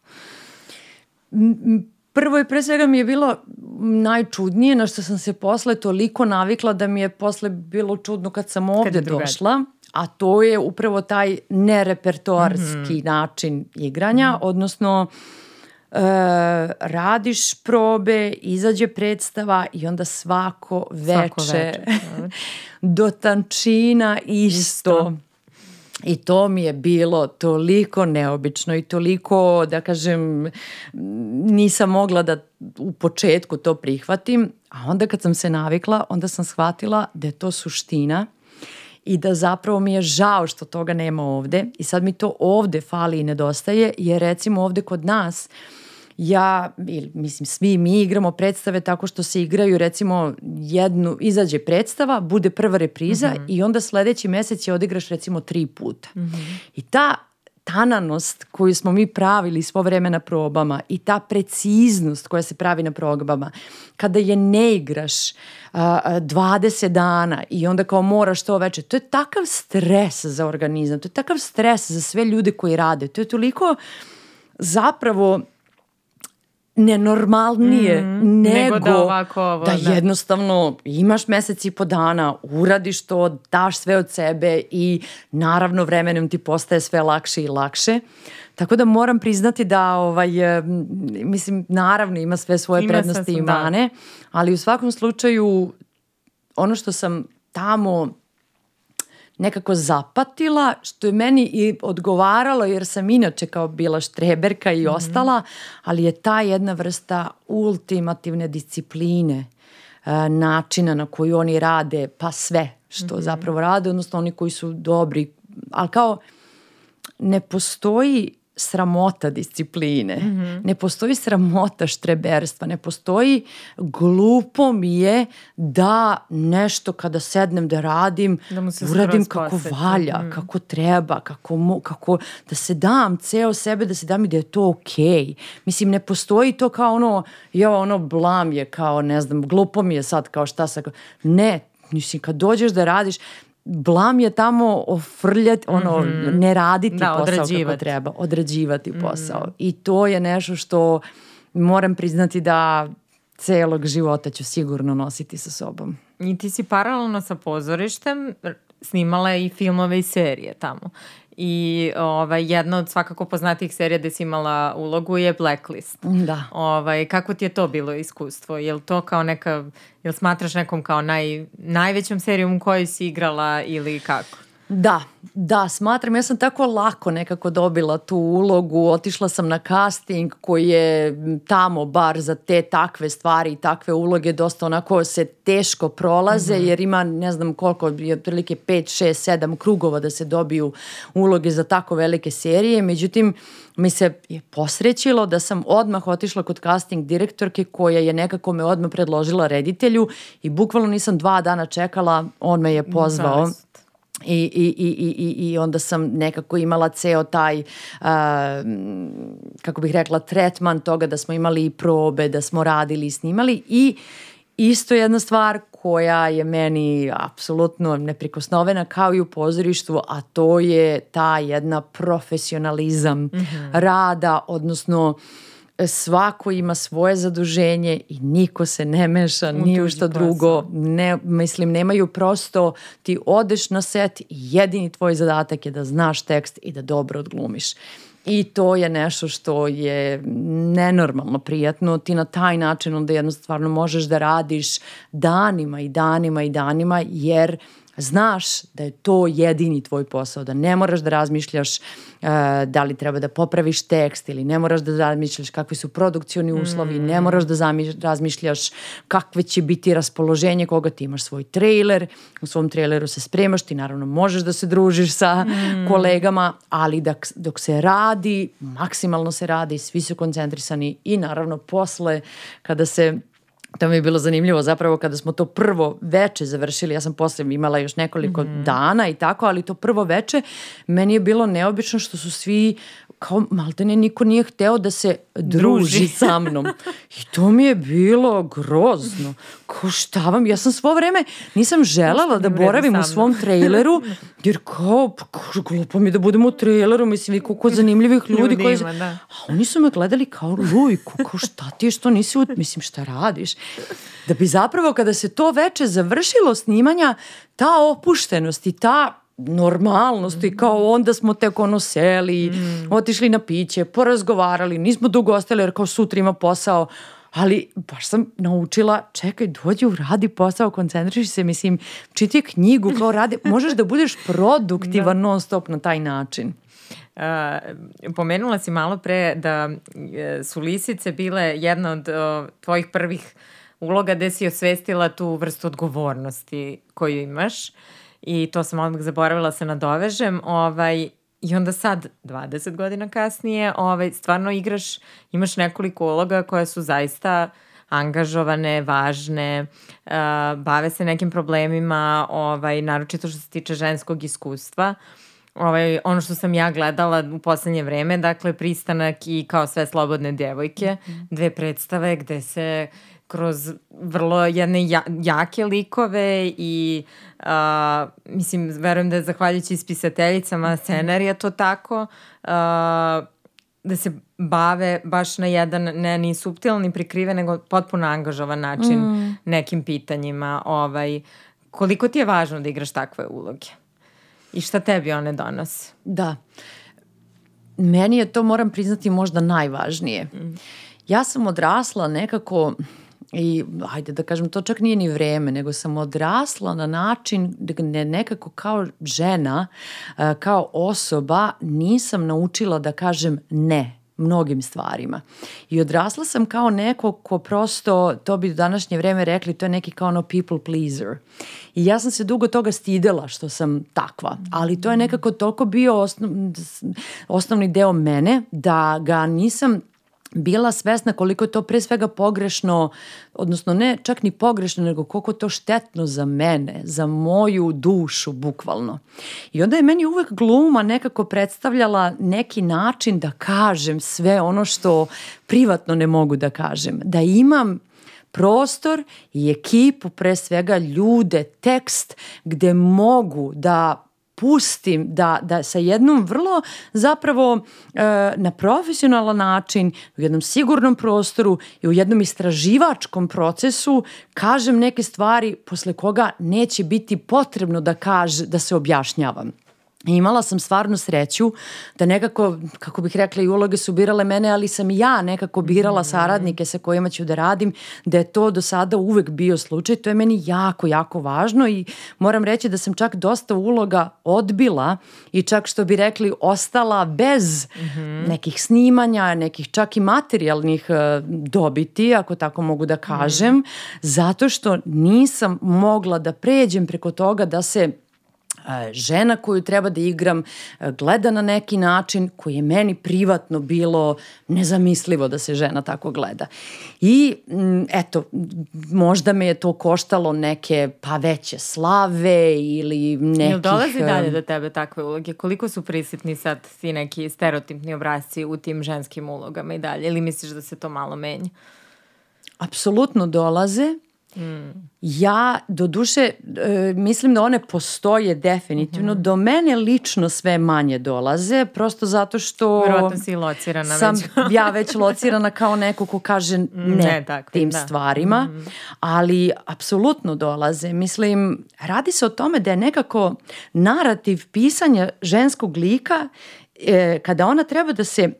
[SPEAKER 2] Prvo i pre svega mi je bilo najčudnije, na što sam se posle toliko navikla da mi je posle bilo čudno kad sam ovde kad došla a to je upravo taj nerepertoarski mm -hmm. način igranja, mm -hmm. odnosno e, radiš probe, izađe predstava i onda svako veče, svako veče. <laughs> do tančina isto. isto. I to mi je bilo toliko neobično i toliko, da kažem, nisam mogla da u početku to prihvatim, a onda kad sam se navikla, onda sam shvatila da je to suština i da zapravo mi je žao što toga nema ovde i sad mi to ovde fali i nedostaje jer recimo ovde kod nas ja, ili, mislim, svi mi igramo predstave tako što se igraju recimo jednu, izađe predstava, bude prva repriza mm -hmm. i onda sledeći mesec je odigraš recimo tri puta. Mm -hmm. I ta tananost koju smo mi pravili svo vreme na probama i ta preciznost koja se pravi na probama, kada je ne igraš a, 20 dana i onda kao moraš to veče, to je takav stres za organizam, to je takav stres za sve ljude koji rade, to je toliko zapravo nenormalnije mm, nego, nego da, ovako ovo, da, da jednostavno imaš mesec i po dana, uradiš to, daš sve od sebe i naravno vremenom ti postaje sve lakše i lakše. Tako da moram priznati da ovaj, mislim naravno ima sve svoje ima prednosti i mane, da. ali u svakom slučaju ono što sam tamo nekako zapatila, što je meni i odgovaralo jer sam inače kao bila štreberka i mm -hmm. ostala, ali je ta jedna vrsta ultimativne discipline, e, načina na koji oni rade, pa sve što mm -hmm. zapravo rade, odnosno oni koji su dobri, ali kao ne postoji sramota discipline, mm -hmm. ne postoji sramota štreberstva, ne postoji glupo mi je da nešto kada sednem da radim, da uradim kako valja, mm. kako treba, kako, mo, kako da se dam ceo sebe, da se dam i da je to okej. Okay. Mislim, ne postoji to kao ono, jo, ono blam je kao, ne znam, glupo mi je sad kao šta sa... Ne, mislim, kad dođeš da radiš, blam je tamo ofrljati, ono, mm -hmm. ne raditi da, posao odrađivati. kako treba, odrađivati mm -hmm. posao. I to je nešto što moram priznati da celog života ću sigurno nositi sa sobom.
[SPEAKER 1] I ti si paralelno sa pozorištem snimala i filmove i serije tamo. I ovaj, jedna od svakako poznatih serija gde si imala ulogu je Blacklist.
[SPEAKER 2] Da.
[SPEAKER 1] Ovaj, kako ti je to bilo iskustvo? Je li to kao neka, jel smatraš nekom kao naj, najvećom serijom u kojoj si igrala ili kako?
[SPEAKER 2] Da, da, smatram, ja sam tako lako nekako dobila tu ulogu, otišla sam na casting koji je tamo bar za te takve stvari i takve uloge dosta onako se teško prolaze mm -hmm. jer ima ne znam koliko, je otprilike 5, 6, 7 krugova da se dobiju uloge za tako velike serije, međutim mi se je posrećilo da sam odmah otišla kod casting direktorke koja je nekako me odmah predložila reditelju i bukvalno nisam dva dana čekala, on me je pozvao. Mm, I, i, i, i, I onda sam nekako imala ceo taj, uh, kako bih rekla, tretman toga da smo imali i probe, da smo radili i snimali i isto jedna stvar koja je meni apsolutno neprikosnovena kao i u pozorištu, a to je ta jedna profesionalizam mm -hmm. rada, odnosno uh, svako ima svoje zaduženje i niko se ne meša ni u što drugo. Ne, mislim, nemaju prosto, ti odeš na set i jedini tvoj zadatak je da znaš tekst i da dobro odglumiš. I to je nešto što je nenormalno prijatno. Ti na taj način onda jednostavno možeš da radiš danima i danima i danima jer znaš da je to jedini tvoj posao, da ne moraš da razmišljaš uh, da li treba da popraviš tekst ili ne moraš da razmišljaš kakvi su produkcioni uslovi, mm. ne moraš da razmišljaš kakve će biti raspoloženje koga ti imaš svoj trailer, u svom traileru se spremaš, ti naravno možeš da se družiš sa mm. kolegama, ali dok, dok se radi, maksimalno se radi, svi su koncentrisani i naravno posle kada se To mi je bilo zanimljivo zapravo kada smo to prvo veče završili, ja sam posle imala još nekoliko mm -hmm. dana i tako, ali to prvo veče meni je bilo neobično što su svi kao maltene niko nije hteo da se druži, druži sa mnom. I to mi je bilo grozno. Ko šta vam, ja sam svo vreme nisam želala da boravim u svom traileru, jer kao, pa, glupo mi da budem u traileru, mislim, vi koliko zanimljivih ljudi. Ljudima, koji... da. A oni su me gledali kao lujku, kao šta ti je što nisi, u... mislim, šta radiš? Da bi zapravo kada se to veče završilo snimanja, ta opuštenost i ta normalnost i kao onda smo tek ono seli, mm. otišli na piće, porazgovarali, nismo dugo ostali jer kao sutra ima posao, ali baš sam naučila, čekaj, dođi u radi posao, koncentriši se, mislim, čiti knjigu, kao radi, <laughs> možeš da budeš produktivan da. non stop na taj način.
[SPEAKER 1] Uh, pomenula si malo pre da e, su lisice bile jedna od uh, tvojih prvih uloga gde si osvestila tu vrstu odgovornosti koju imaš. Uh, i to sam odmah zaboravila se nadovežem, ovaj, I onda sad, 20 godina kasnije, ovaj, stvarno igraš, imaš nekoliko uloga koje su zaista angažovane, važne, uh, bave se nekim problemima, ovaj, naročito što se tiče ženskog iskustva. Ovaj, ono što sam ja gledala u poslednje vreme, dakle, pristanak i kao sve slobodne djevojke, -hmm. dve predstave gde se kroz vrlo jedne ja, jake likove i uh, mislim, verujem da je zahvaljujući ispisateljicama scenarija to tako, uh, da se bave baš na jedan ne ni subtilan ni prikriven nego potpuno angažovan način mm. nekim pitanjima ovaj koliko ti je važno da igraš takve uloge i šta tebi one donose
[SPEAKER 2] da meni je to moram priznati možda najvažnije mm. ja sam odrasla nekako i hajde da kažem, to čak nije ni vreme, nego sam odrasla na način da ne, nekako kao žena, kao osoba nisam naučila da kažem ne mnogim stvarima. I odrasla sam kao neko ko prosto, to bi u današnje vreme rekli, to je neki kao ono people pleaser. I ja sam se dugo toga stidela što sam takva, ali to je nekako toliko bio osnov, osnovni deo mene da ga nisam bila svesna koliko je to pre svega pogrešno, odnosno ne čak ni pogrešno, nego koliko to štetno za mene, za moju dušu, bukvalno. I onda je meni uvek gluma nekako predstavljala neki način da kažem sve ono što privatno ne mogu da kažem. Da imam prostor i ekipu, pre svega ljude, tekst gde mogu da pustim da, da sa jednom vrlo zapravo e, na profesionalan način u jednom sigurnom prostoru i u jednom istraživačkom procesu kažem neke stvari posle koga neće biti potrebno da kaže da se objašnjavam. Imala sam stvarno sreću da nekako, kako bih rekla, i uloge su birale mene, ali sam i ja nekako birala saradnike sa kojima ću da radim, da je to do sada uvek bio slučaj. To je meni jako, jako važno i moram reći da sam čak dosta uloga odbila i čak što bi rekli ostala bez mm -hmm. nekih snimanja, nekih čak i materijalnih uh, dobiti, ako tako mogu da kažem, mm. zato što nisam mogla da pređem preko toga da se žena koju treba da igram gleda na neki način koji je meni privatno bilo nezamislivo da se žena tako gleda. I eto, možda me je to koštalo neke pa veće slave ili nekih... Jel
[SPEAKER 1] dolazi dalje do tebe takve uloge? Koliko su prisutni sad ti neki stereotipni obrazci u tim ženskim ulogama i dalje? Ili misliš da se to malo menja?
[SPEAKER 2] Apsolutno dolaze Mm. Ja, do duše, e, mislim da one postoje definitivno. Mm. Do mene lično sve manje dolaze, prosto zato što...
[SPEAKER 1] Vjerojatno si locirana
[SPEAKER 2] sam već. <laughs> ja već locirana kao neko ko kaže ne, ne tako, tim da. stvarima, mm ali apsolutno dolaze. Mislim, radi se o tome da je nekako narativ pisanja ženskog lika e, kada ona treba da se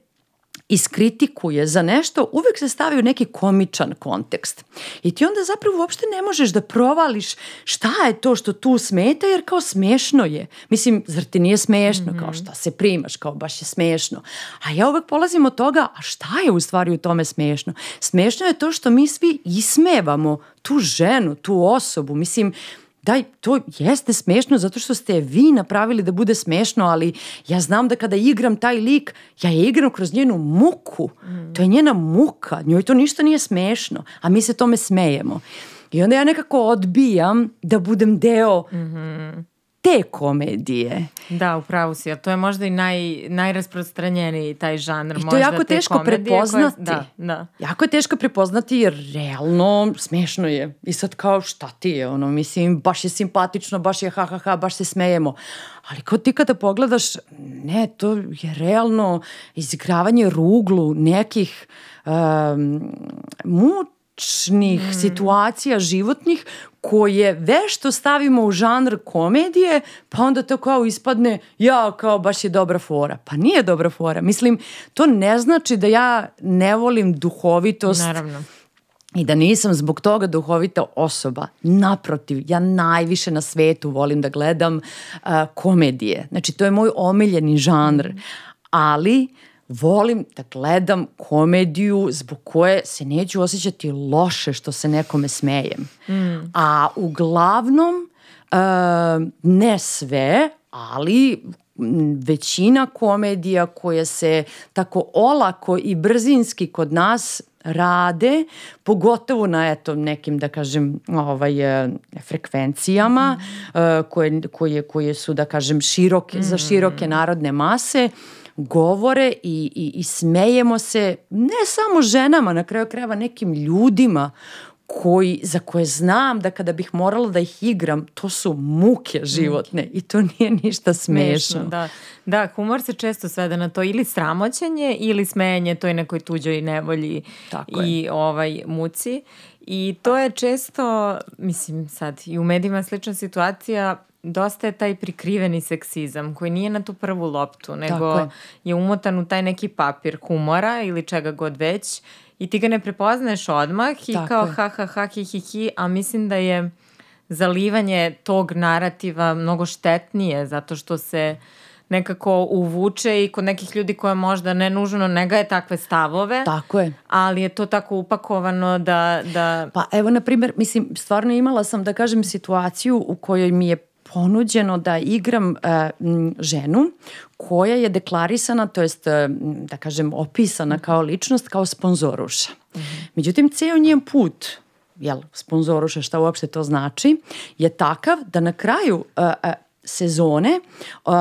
[SPEAKER 2] iskritikuje za nešto, uvek se stavi u neki komičan kontekst. I ti onda zapravo uopšte ne možeš da provališ šta je to što tu smeta, jer kao smešno je. Mislim, zar ti nije smešno? Mm -hmm. Kao šta se primaš, kao baš je smešno. A ja uvek polazim od toga, a šta je u stvari u tome smešno? Smešno je to što mi svi ismevamo tu ženu, tu osobu. Mislim, daj, to jeste smešno zato što ste vi napravili da bude smešno, ali ja znam da kada igram taj lik, ja je igram kroz njenu muku. Mm. To je njena muka, njoj to ništa nije smešno, a mi se tome smejemo. I onda ja nekako odbijam da budem deo mm -hmm te komedije.
[SPEAKER 1] Da, upravo si, a to je možda i naj, najrasprostranjeniji taj žanr.
[SPEAKER 2] I to je jako teško prepoznati. Koje, da, da. Jako je teško prepoznati jer realno smešno je. I sad kao šta ti je, ono, mislim, baš je simpatično, baš je ha ha ha, baš se smejemo. Ali kao ti kada pogledaš, ne, to je realno izigravanje ruglu nekih um, muč tragičnih mm. situacija životnih koje vešto stavimo u žanr komedije, pa onda to kao ispadne, ja, kao baš je dobra fora. Pa nije dobra fora. Mislim, to ne znači da ja ne volim duhovitost.
[SPEAKER 1] Naravno.
[SPEAKER 2] I da nisam zbog toga duhovita osoba. Naprotiv, ja najviše na svetu volim da gledam uh, komedije. Znači, to je moj omiljeni žanr. Mm. Ali volim da gledam komediju zbog koje se neću osjećati loše što se nekome smejem. Mm. A uglavnom, uh, ne sve, ali većina komedija koje se tako olako i brzinski kod nas rade, pogotovo na eto nekim da kažem ovaj e, frekvencijama mm. uh, koje, koje, koje su da kažem široke mm. za široke narodne mase govore i, i, i smejemo se ne samo ženama, na kraju krajeva nekim ljudima koji, za koje znam da kada bih morala da ih igram, to su muke životne i to nije ništa smešno.
[SPEAKER 1] da. da, humor se često svede na to ili sramoćenje ili smenje toj nekoj tuđoj nevolji Tako i je. ovaj muci. I to je često, mislim sad, i u medijima slična situacija, dosta je taj prikriveni seksizam koji nije na tu prvu loptu, nego je. je umotan u taj neki papir humora ili čega god već i ti ga ne prepoznaješ odmah i Tako kao je. ha ha ha hi hi hi, a mislim da je zalivanje tog narativa mnogo štetnije zato što se nekako uvuče i kod nekih ljudi koje možda ne nužno ne gaje takve stavove.
[SPEAKER 2] Tako je.
[SPEAKER 1] Ali je to tako upakovano da... da...
[SPEAKER 2] Pa evo, na primjer, mislim, stvarno imala sam, da kažem, situaciju u kojoj mi je ponuđeno da igram uh, ženu koja je deklarisana, to jest uh, da kažem opisana kao ličnost, kao sponzoruša. Mm -hmm. Međutim, ceo njen put jel, sponzoruša, šta uopšte to znači, je takav da na kraju uh, uh, sezone uh,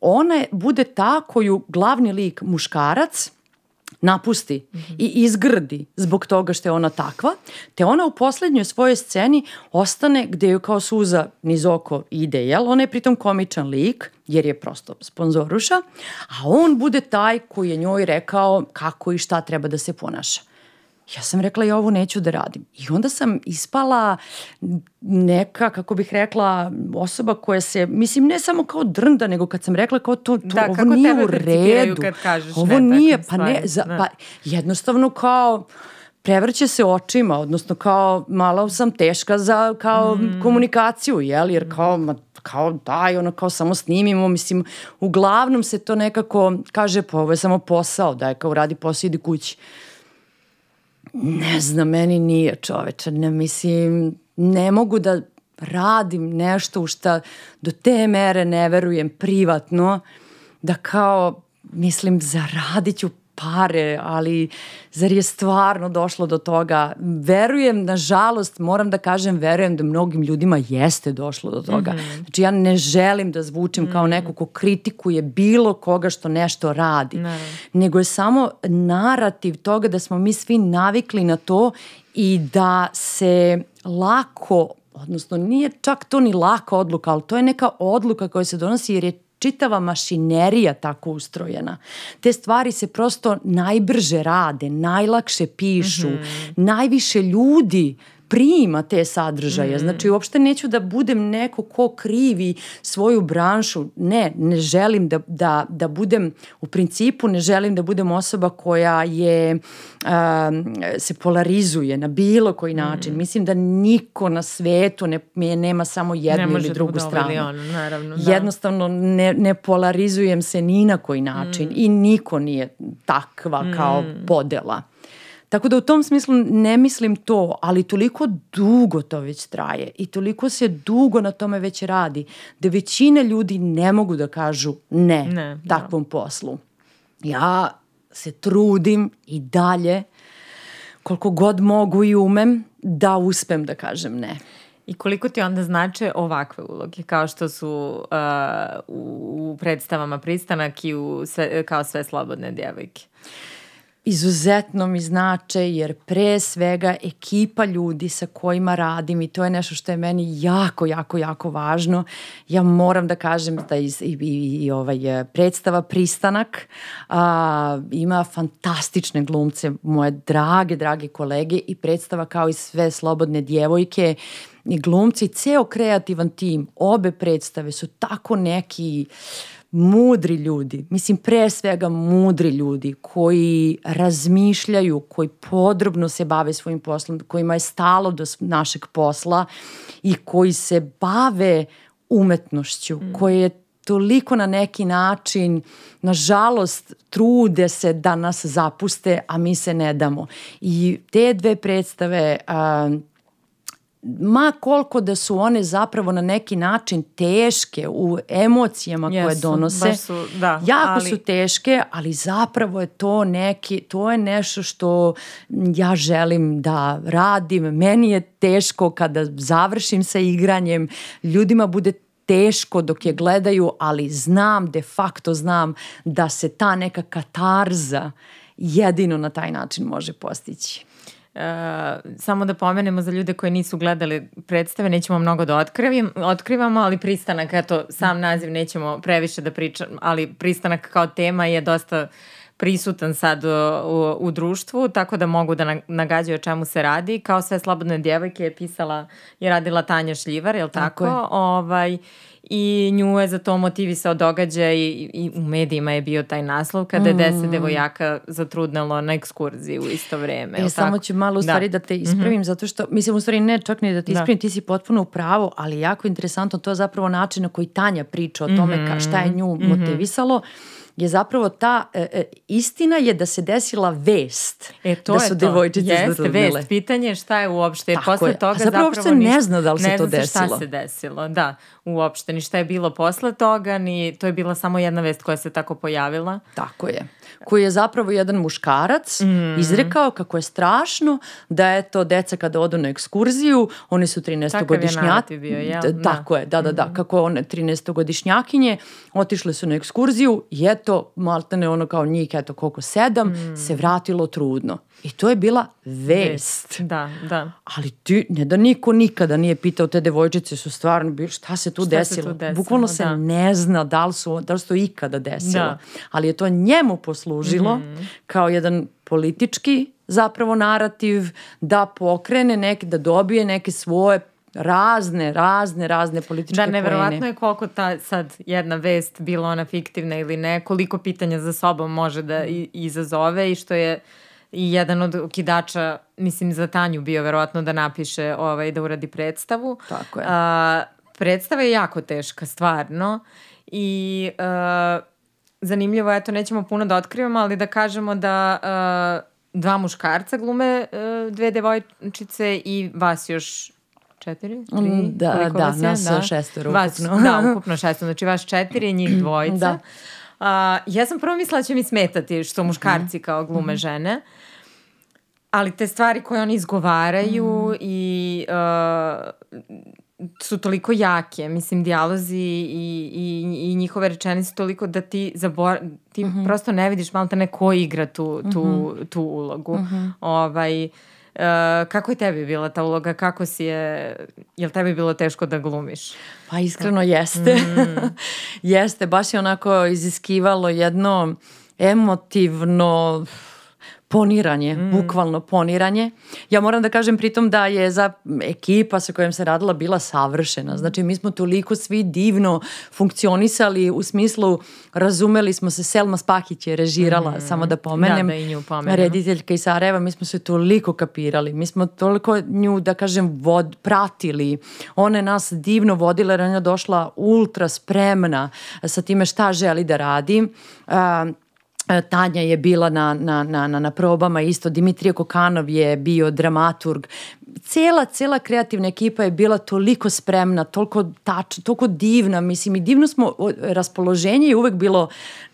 [SPEAKER 2] ona bude ta koju glavni lik muškarac napusti mm -hmm. i izgrdi zbog toga što je ona takva, te ona u poslednjoj svojoj sceni ostane gde joj kao suza niz oko ide, jel? Ona je pritom komičan lik, jer je prosto sponzoruša, a on bude taj koji je njoj rekao kako i šta treba da se ponaša. Ja sam rekla ja ovo neću da radim. I onda sam ispala neka, kako bih rekla, osoba koja se, mislim ne samo kao drnda, nego kad sam rekla kao to, to
[SPEAKER 1] Da,
[SPEAKER 2] ovo
[SPEAKER 1] kako
[SPEAKER 2] nije
[SPEAKER 1] tebe
[SPEAKER 2] u redu.
[SPEAKER 1] kad kažeš
[SPEAKER 2] ovo
[SPEAKER 1] ne
[SPEAKER 2] nije, pa ne, za,
[SPEAKER 1] da.
[SPEAKER 2] pa jednostavno kao prevrće se očima, odnosno kao malo sam teška za kao
[SPEAKER 1] Mm.
[SPEAKER 2] komunikaciju, jel? Jer kao, ma, kao daj, ono kao samo snimimo, mislim, uglavnom se to nekako kaže, pa ovo je samo posao, daj kao radi posao, idi kući. Ne znam, meni nije čoveče, ne mislim, ne mogu da radim nešto u šta do te mere ne verujem privatno, da kao, mislim, zaradit ću pare, ali zar je stvarno došlo do toga? Verujem, nažalost, moram da kažem, verujem da mnogim ljudima jeste došlo do toga. Znači ja ne želim da zvučim kao neko ko kritikuje bilo koga što nešto radi. Nego je samo narativ toga da smo mi svi navikli na to i da se lako odnosno nije čak to ni laka odluka, ali to je neka odluka koja se donosi jer je čitava mašinerija tako ustrojena. Te stvari se prosto najbrže rade, najlakše pišu, najviše ljudi prima te sadržaje. Znači, uopšte neću da budem neko ko krivi svoju branšu. Ne, ne želim da, da, da budem, u principu ne želim da budem osoba koja je, um, se polarizuje na bilo koji način. Mislim da niko na svetu ne, nema samo jednu
[SPEAKER 1] ne
[SPEAKER 2] ili drugu
[SPEAKER 1] da
[SPEAKER 2] stranu.
[SPEAKER 1] ono, naravno. Da.
[SPEAKER 2] Jednostavno ne, ne polarizujem se ni na koji način i niko nije takva kao podela. Tako da u tom smislu ne mislim to, ali toliko dugo to već traje i toliko se dugo na tome već radi, da većina ljudi ne mogu da kažu ne,
[SPEAKER 1] Ne, da.
[SPEAKER 2] takvom poslu. Ja se trudim i dalje koliko god mogu i umem da uspem da kažem ne.
[SPEAKER 1] I koliko ti onda znače ovakve uloge, kao što su uh, u predstavama pristanak i u sve, kao sve slobodne djevojke?
[SPEAKER 2] Izuzetno mi znače jer pre svega ekipa ljudi sa kojima radim i to je nešto što je meni jako, jako, jako važno. Ja moram da kažem da iz, i, i, i ovaj, eh, predstava Pristanak a, ima fantastične glumce, moje drage, drage kolege i predstava kao i sve slobodne djevojke i glumci, ceo kreativan tim, obe predstave su tako neki mudri ljudi, mislim pre svega mudri ljudi koji razmišljaju, koji podrobno se bave svojim poslom, kojima je stalo do našeg posla i koji se bave umetnošću, koji je toliko na neki način, nažalost, trude se da nas zapuste, a mi se ne damo. I te dve predstave a, ma koliko da su one zapravo na neki način teške u emocijama koje
[SPEAKER 1] Jesu,
[SPEAKER 2] donose,
[SPEAKER 1] baš su, da,
[SPEAKER 2] jako
[SPEAKER 1] ali-
[SPEAKER 2] su teške, ali zapravo je to neki, to je nešto što ja želim da radim. Meni je teško kada završim sa igranjem, ljudima bude teško dok je gledaju, ali znam, de facto znam da se ta neka katarza jedino na taj način može postići.
[SPEAKER 1] E, samo da pomenemo za ljude koji nisu gledali predstave, nećemo mnogo da otkrivim, otkrivamo, ali pristanak, eto, sam naziv nećemo previše da pričam, ali pristanak kao tema je dosta prisutan sad u, u, u društvu, tako da mogu da na- nagađaju o čemu se radi. Kao sve slobodne djevojke je pisala, je radila Tanja Šljivar, jel tako?
[SPEAKER 2] Tako je.
[SPEAKER 1] Ovaj, I nju je za to motivisao događaj i, i u medijima je bio taj naslov kada je
[SPEAKER 2] Mm.
[SPEAKER 1] deset devojaka zatrudnelo na ekskurziji u isto vreme.
[SPEAKER 2] E, samo
[SPEAKER 1] tako?
[SPEAKER 2] ću malo u
[SPEAKER 1] Da.
[SPEAKER 2] stvari da, te ispravim, zato što, mislim u stvari ne čak ni da te
[SPEAKER 1] Da.
[SPEAKER 2] ispravim, ti si potpuno u pravu, ali jako interesantno, to je zapravo način na koji Tanja priča o tome ka, šta je nju
[SPEAKER 1] Mhm.
[SPEAKER 2] motivisalo, je zapravo ta, e, e, istina je da se desila vest
[SPEAKER 1] E, to
[SPEAKER 2] da
[SPEAKER 1] je
[SPEAKER 2] su
[SPEAKER 1] to.
[SPEAKER 2] devojčice
[SPEAKER 1] Jeste, vest. Pitanje je šta je uopšte,
[SPEAKER 2] Tako
[SPEAKER 1] posle
[SPEAKER 2] je. A
[SPEAKER 1] toga
[SPEAKER 2] zapravo uopšte ne
[SPEAKER 1] ništa-
[SPEAKER 2] zna da li se
[SPEAKER 1] ne
[SPEAKER 2] to
[SPEAKER 1] zna šta
[SPEAKER 2] desilo.
[SPEAKER 1] se desilo, da, uopšte, ni šta je bilo posle toga, ni to je bila samo jedna vest koja se tako pojavila.
[SPEAKER 2] Tako je. Koji je zapravo jedan muškarac
[SPEAKER 1] Mhm.
[SPEAKER 2] izrekao kako je strašno da je to deca kada odu na ekskurziju, oni su 13-godišnjaci.
[SPEAKER 1] narativ bio, jel?
[SPEAKER 2] D-
[SPEAKER 1] Da.
[SPEAKER 2] Tako je, da, da, da. Kako one 13-godišnjakinje otišle su na ekskurziju i eto, maltene ono kao njih, eto koliko sedam,
[SPEAKER 1] Mhm.
[SPEAKER 2] se vratilo trudno. I to je bila vest.
[SPEAKER 1] Da, da.
[SPEAKER 2] Ali ti, ne da niko nikada nije pitao te devojčice su stvarno bili, šta se tu
[SPEAKER 1] Šta se
[SPEAKER 2] desilo?
[SPEAKER 1] tu desilo,
[SPEAKER 2] Bukvalno se
[SPEAKER 1] da.
[SPEAKER 2] ne zna da li, su, da li se to ikada desilo.
[SPEAKER 1] Da.
[SPEAKER 2] Ali je to njemu poslužilo
[SPEAKER 1] Mhm.
[SPEAKER 2] kao jedan politički zapravo narativ da pokrene neke, da dobije neke svoje razne, razne, razne političke
[SPEAKER 1] Da, neverovatno je koliko ta sad jedna vest, bila ona fiktivna ili ne, koliko pitanja za sobom može da izazove i što je i jedan od okidača, mislim za Tanju bio verovatno da napiše, ovaj, da uradi predstavu.
[SPEAKER 2] Tako je.
[SPEAKER 1] A, predstava je jako teška, stvarno. I a, zanimljivo, eto, nećemo puno da otkrivamo, ali da kažemo da a, dva muškarca glume dve devojčice i vas još četiri, tri,
[SPEAKER 2] Mm, da,
[SPEAKER 1] koliko
[SPEAKER 2] da,
[SPEAKER 1] vas je?
[SPEAKER 2] nas šestoro
[SPEAKER 1] vas,
[SPEAKER 2] ukupno.
[SPEAKER 1] Da, ukupno šestoro, znači vas četiri, njih dvojica.
[SPEAKER 2] Da.
[SPEAKER 1] A, ja sam prvo mislila da će mi smetati što muškarci kao glume žene, ali te stvari koje oni izgovaraju i uh, su toliko jake, mislim, dijalozi i, i, i njihove rečenice toliko da ti, zabor, ti prosto ne vidiš malo te neko igra tu, tu, tu ulogu. Ovaj, uh, kako je tebi bila ta uloga? Kako si je, je li tebi bilo teško da glumiš?
[SPEAKER 2] Pa iskreno jeste. <laughs> jeste, baš je onako iziskivalo jedno emotivno poniranje, bukvalno poniranje. Ja moram da kažem pritom da je za ekipa sa kojom se radila bila savršena. Znači mi smo toliko svi divno funkcionisali u smislu razumeli smo se, Selma Spahić je režirala, samo da pomenem.
[SPEAKER 1] Da, da i nju pomenem.
[SPEAKER 2] Rediteljka iz Sarajeva, mi smo se toliko kapirali. Mi smo toliko nju, da kažem, vod, pratili. Ona je nas divno vodila jer ona je došla ultra spremna sa time šta želi da radi. A, Tanja je bila na, na, na, na, na probama isto, Dimitrije Kokanov je bio dramaturg. Cela, cela kreativna ekipa je bila toliko spremna, toliko tač, toliko divna, mislim i divno smo, raspoloženje je uvek bilo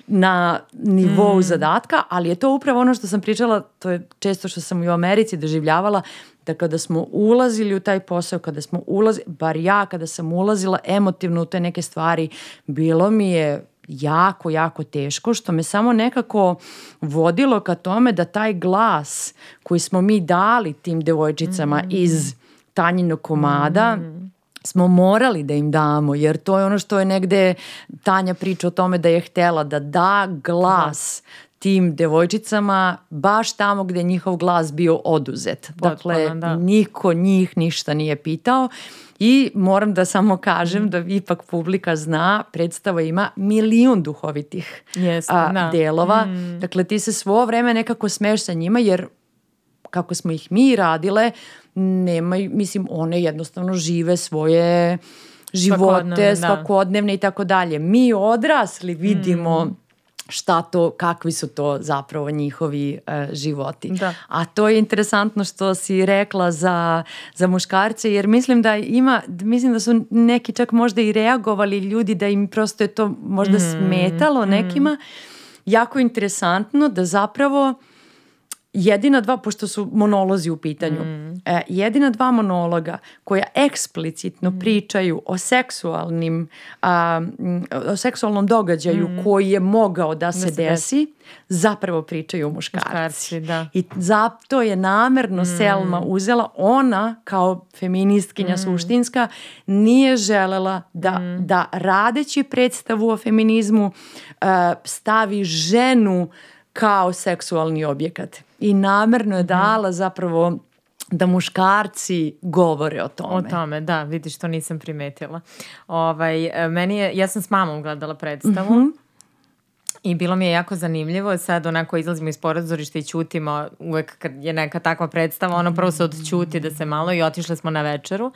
[SPEAKER 2] na nivou mm. zadatka, ali je to upravo ono što sam pričala, to je često što sam i u Americi doživljavala, da kada smo ulazili u taj posao, kada smo ulazili, bar ja kada sam ulazila emotivno u te neke stvari, bilo mi je jako, jako teško, što me samo nekako vodilo ka tome da taj glas koji smo mi dali tim devojčicama mm. iz tanjinog komada, mm smo morali da im damo, jer to je ono što je negde Tanja priča o tome da je htela da da glas tim devojčicama baš tamo gde je njihov glas bio oduzet. Dakle,
[SPEAKER 1] da.
[SPEAKER 2] niko njih ništa nije pitao i moram da samo kažem da ipak publika zna, predstava ima milion duhovitih
[SPEAKER 1] Jest,
[SPEAKER 2] a,
[SPEAKER 1] da.
[SPEAKER 2] delova. Dakle, ti se svo vreme nekako smeš sa njima jer kako smo ih mi radile, nemaju, mislim, one jednostavno žive svoje živote,
[SPEAKER 1] Svakodnevne, da.
[SPEAKER 2] svakodnevne i tako dalje. Mi odrasli vidimo šta to, kakvi su to zapravo njihovi e, životi.
[SPEAKER 1] Da.
[SPEAKER 2] A to je interesantno što si rekla za, za muškarce, jer mislim da ima, mislim da su neki čak možda i reagovali ljudi da im prosto je to možda smetalo nekima. Jako interesantno da zapravo jedina dva, pošto su monolozi u pitanju, e, jedina dva monologa koja eksplicitno pričaju o seksualnim, a, o seksualnom događaju koji je mogao da se
[SPEAKER 1] se
[SPEAKER 2] desi, zapravo pričaju muškarci.
[SPEAKER 1] Muškarci, da.
[SPEAKER 2] I zato je namerno Selma uzela, ona kao feministkinja suštinska nije želela da, da radeći predstavu o feminizmu uh, stavi ženu kao seksualni objekat. I namerno je dala zapravo da muškarci govore o tome.
[SPEAKER 1] O tome, da, vidiš, to nisam primetila. Ovaj, meni je, ja sam s mamom gledala predstavu
[SPEAKER 2] Mhm.
[SPEAKER 1] i bilo mi je jako zanimljivo. Sad onako izlazimo iz porazorišta i ćutimo uvek kad je neka takva predstava, ono prvo se odćuti da se malo i otišle smo na večeru.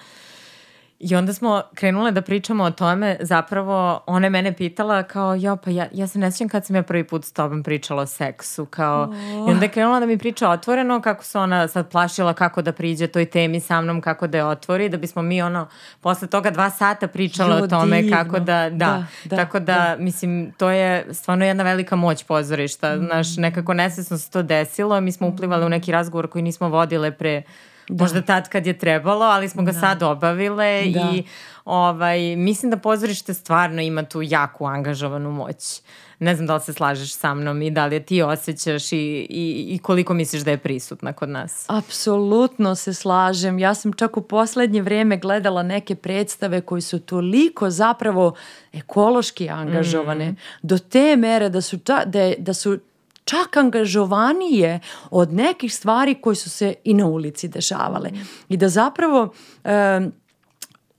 [SPEAKER 1] I onda smo krenule da pričamo o tome, zapravo ona je mene pitala kao, jo, pa ja, ja se ne sjećam kad sam ja prvi put s tobom pričala o seksu, kao, i onda je krenula da mi priča otvoreno kako se ona sad plašila kako da priđe toj temi sa mnom, kako da je otvori, da bismo mi ono, posle toga dva sata pričala
[SPEAKER 2] Jo,
[SPEAKER 1] o tome
[SPEAKER 2] divno.
[SPEAKER 1] kako da, da,
[SPEAKER 2] Da, da,
[SPEAKER 1] tako da, mislim, to je stvarno jedna velika moć pozorišta,
[SPEAKER 2] Mm.
[SPEAKER 1] znaš, nekako nesvesno se to desilo, mi smo uplivali u neki razgovor koji nismo vodile pre možda tad kad je trebalo, ali smo ga sad obavile
[SPEAKER 2] Da.
[SPEAKER 1] i ovaj, mislim da pozorište stvarno ima tu jaku angažovanu moć. Ne znam da li se slažeš sa mnom i da li je ti osjećaš i, i, i koliko misliš da je prisutna kod nas.
[SPEAKER 2] Apsolutno se slažem. Ja sam čak u poslednje vreme gledala neke predstave koji su toliko zapravo ekološki angažovane do te mere da su, da, da su čak angažovanije od nekih stvari koje su se i na ulici dešavale. I da zapravo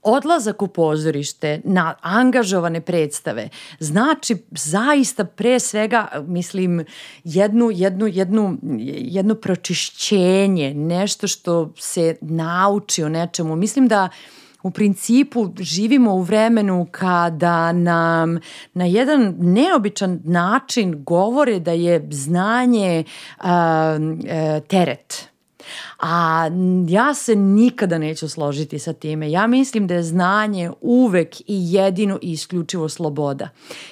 [SPEAKER 2] odlazak u pozorište na angažovane predstave znači zaista pre svega mislim jednu, jednu, jednu, jedno pročišćenje, nešto što se nauči o nečemu. Mislim da u principu živimo u vremenu kada nam na jedan neobičan način govore da je znanje uh, teret A ja se nikada neću složiti sa time. Ja mislim da je znanje uvek i jedino i isključivo sloboda.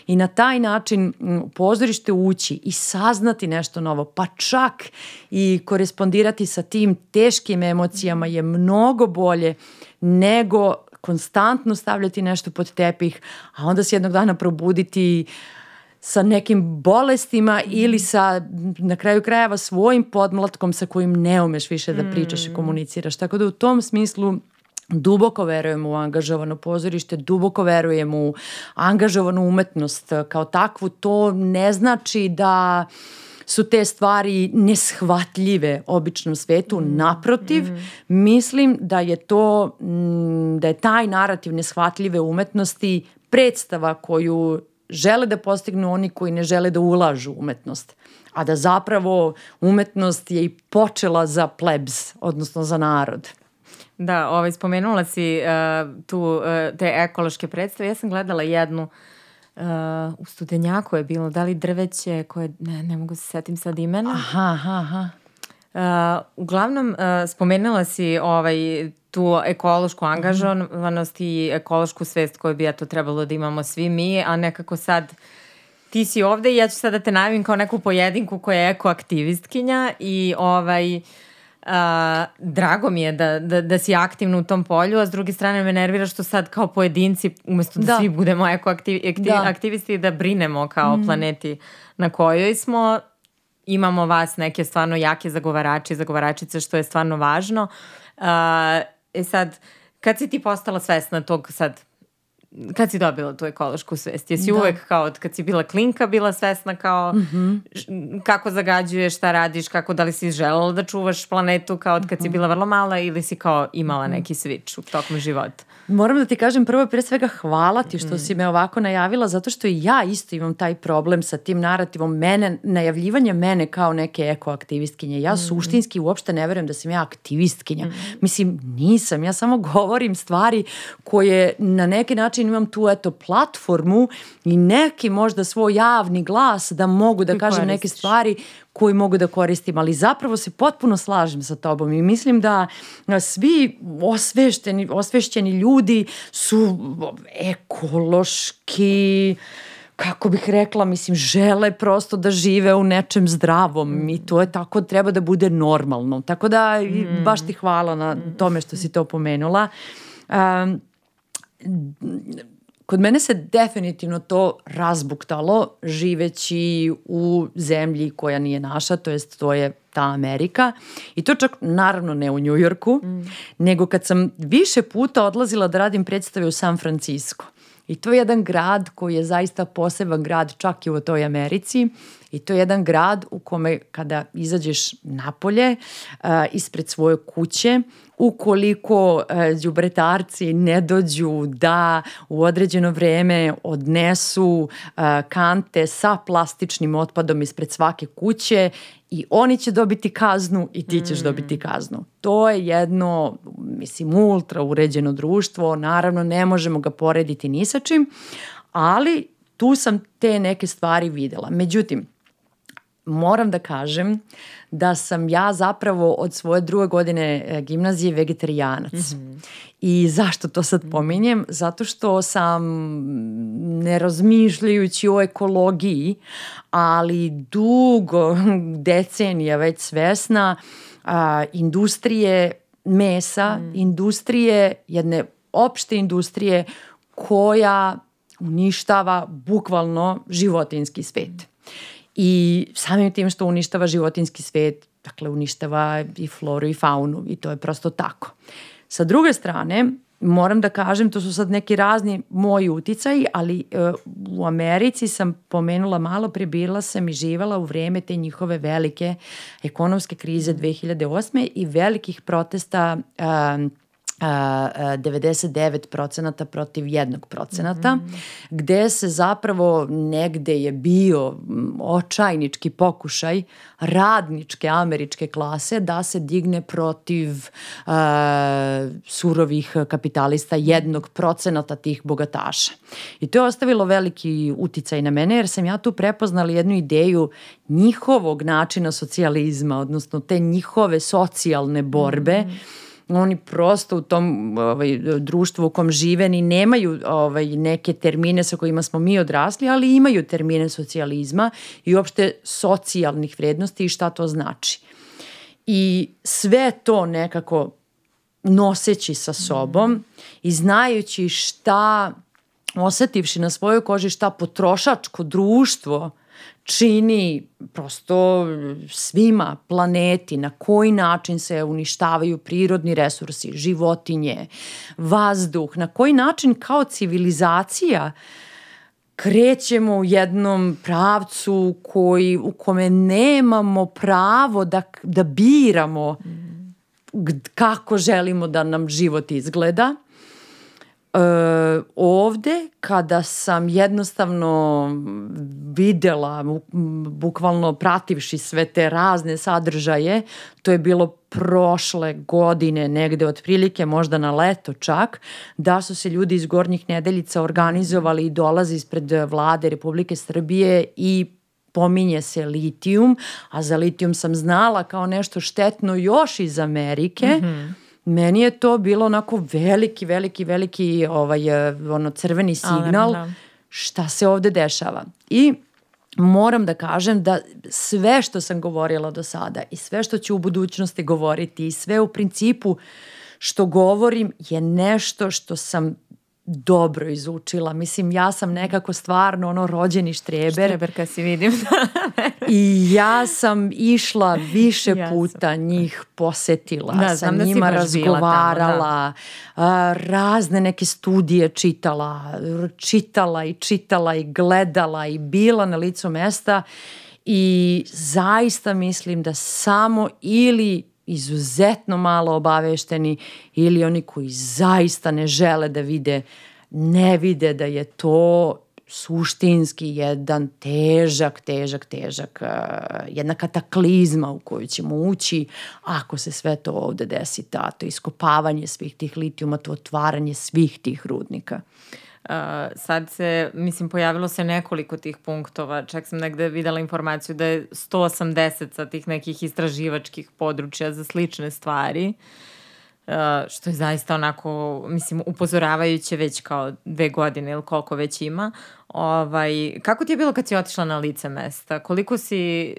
[SPEAKER 2] I na taj način pozorište ući i saznati nešto novo, pa čak i korespondirati sa tim teškim emocijama je mnogo bolje nego konstantno stavljati nešto pod tepih, a onda se jednog dana probuditi sa nekim bolestima ili sa na kraju krajeva svojim podmlatkom sa kojim ne umeš više da pričaš mm. i komuniciraš. Tako da u tom smislu duboko verujem u angažovano pozorište, duboko verujem u angažovanu umetnost kao takvu. To ne znači da su te stvari neshvatljive običnom svetu. Mm. Naprotiv, mm. mislim da je to, da je taj narativ neshvatljive umetnosti predstava koju žele da postignu oni koji ne žele da ulažu umetnost. A da zapravo umetnost je i počela za plebs, odnosno za narod.
[SPEAKER 1] Da, ovaj, spomenula si uh, tu uh, te ekološke predstave. Ja sam gledala jednu uh, u Studenjaku je bilo, da li drveće koje, ne, ne mogu se setim sad imena.
[SPEAKER 2] Aha, aha, aha.
[SPEAKER 1] Uh, uglavnom, uh, spomenula si ovaj, tu ekološku angažovanost i ekološku svest koju bi to trebalo da imamo svi mi, a nekako sad ti si ovde i ja ću sad da te najavim kao neku pojedinku koja je ekoaktivistkinja i ovaj, Uh, drago mi je da, da, da si aktivna u tom polju, a s druge strane me nervira što sad kao pojedinci, umesto da, da. svi budemo ekoaktivisti, da. aktivisti, da brinemo kao mm. planeti na kojoj smo, imamo vas neke stvarno jake zagovarače i zagovaračice, što je stvarno važno. Uh, E sad, kad si ti postala svesna tog sad kad si dobila tu ekološku svest? Jesi da. uvek kao od kad si bila klinka bila svesna kao mm -hmm. kako zagađuješ, šta radiš, kako da li si želela da čuvaš planetu kao od kad si mhm. bila vrlo mala ili si kao imala mhm. neki switch u tokom života?
[SPEAKER 2] Moram da ti kažem prvo pre svega hvala ti što mm. si me ovako najavila zato što i ja isto imam taj problem sa tim narativom mene, najavljivanje mene kao neke ekoaktivistkinje. Ja mm. suštinski uopšte ne verujem da sam ja aktivistkinja. Mm. Mislim, nisam. Ja samo govorim stvari koje na neki način imam tu eto platformu i neki možda svoj javni glas da mogu da kažem koristiš. neke stvari koji mogu da koristim, ali zapravo se potpuno slažem sa tobom i mislim da svi osvešteni, osvešćeni ljudi su ekološki kako bih rekla, mislim, žele prosto da žive u nečem zdravom i to je tako, treba da bude normalno. Tako da, mm. baš ti hvala na tome što si to pomenula. Um, Kod mene se definitivno to razbuktalo živeći u zemlji koja nije naša, to jest to je ta Amerika. I to čak naravno ne u Njujorku, mm. nego kad sam više puta odlazila da radim predstave u San Francisco. I to je jedan grad koji je zaista poseban grad čak i u toj Americi. I to je jedan grad u kome kada izađeš napolje uh, ispred svoje kuće ukoliko đubretarci uh, ne dođu da u određeno vreme odnesu uh, kante sa plastičnim otpadom ispred svake kuće i oni će dobiti kaznu i ti ćeš mm. dobiti kaznu. To je jedno, mislim, ultra uređeno društvo, naravno ne možemo ga porediti ni sa čim, ali tu sam te neke stvari videla. Međutim, moram da kažem da sam ja zapravo od svoje druge godine e, gimnazije vegetarijanac. Mm -hmm. I zašto to sad pominjem? Zato što sam ne razmišljajući o ekologiji, ali dugo <laughs> decenija već svesna a, industrije mesa, mm. industrije, jedne opšte industrije koja uništava bukvalno životinski svet. I samim tim što uništava životinski svet, dakle uništava i floru i faunu i to je prosto tako. Sa druge strane, moram da kažem, to su sad neki razni moji uticaji, ali uh, u Americi sam pomenula malo pre, bila sam i živala u vreme te njihove velike ekonomske krize 2008. i velikih protesta uh, 99% protiv 1%, mm -hmm. gde se zapravo negde je bio očajnički pokušaj radničke američke klase da se digne protiv uh, surovih kapitalista jednog procenata tih bogataša. I to je ostavilo veliki uticaj na mene jer sam ja tu prepoznala jednu ideju njihovog načina socijalizma, odnosno te njihove socijalne borbe mm -hmm oni prosto u tom ovaj, društvu u kom žive ni nemaju ovaj, neke termine sa kojima smo mi odrasli, ali imaju termine socijalizma i uopšte socijalnih vrednosti i šta to znači. I sve to nekako noseći sa sobom i znajući šta, osetivši na svojoj koži šta potrošačko društvo čini prosto svima planeti, na koji način se uništavaju prirodni resursi, životinje, vazduh, na koji način kao civilizacija krećemo u jednom pravcu koji, u kome nemamo pravo da, da biramo kako želimo da nam život izgleda E, ovde kada sam jednostavno videla, bukvalno prativši sve te razne sadržaje, to je bilo prošle godine, negde otprilike, možda na leto čak, da su se ljudi iz Gornjih nedeljica organizovali i dolaze ispred vlade Republike Srbije i pominje se litijum, a za litijum sam znala kao nešto štetno još iz Amerike, mm -hmm meni je to bilo onako veliki, veliki, veliki ovaj, eh, ono crveni signal Alarm, da. šta se ovde dešava. I moram da kažem da sve što sam govorila do sada i sve što ću u budućnosti govoriti i sve u principu što govorim je nešto što sam dobro izučila. Mislim, ja sam nekako stvarno ono rođeni štreber.
[SPEAKER 1] Štreberka si vidim. <laughs>
[SPEAKER 2] I ja sam išla više ja puta sam. njih posetila, da, sa da njima da razgovarala, tamo, da. razne neke studije čitala, čitala i čitala i gledala i bila na licu mesta i zaista mislim da samo ili izuzetno malo obavešteni ili oni koji zaista ne žele da vide, ne vide da je to suštinski jedan težak, težak, težak, jedna kataklizma u koju ćemo ući ako se sve to ovde desi, ta, to iskopavanje svih tih litijuma, to otvaranje svih tih rudnika.
[SPEAKER 1] Uh, sad se, mislim, pojavilo se nekoliko tih punktova, čak sam negde videla informaciju da je 180 sa tih nekih istraživačkih područja za slične stvari. Uh, Uh, što je zaista onako, mislim, upozoravajuće već kao dve godine ili koliko već ima. Ovaj, kako ti je bilo kad si otišla na lice mesta? Koliko, si,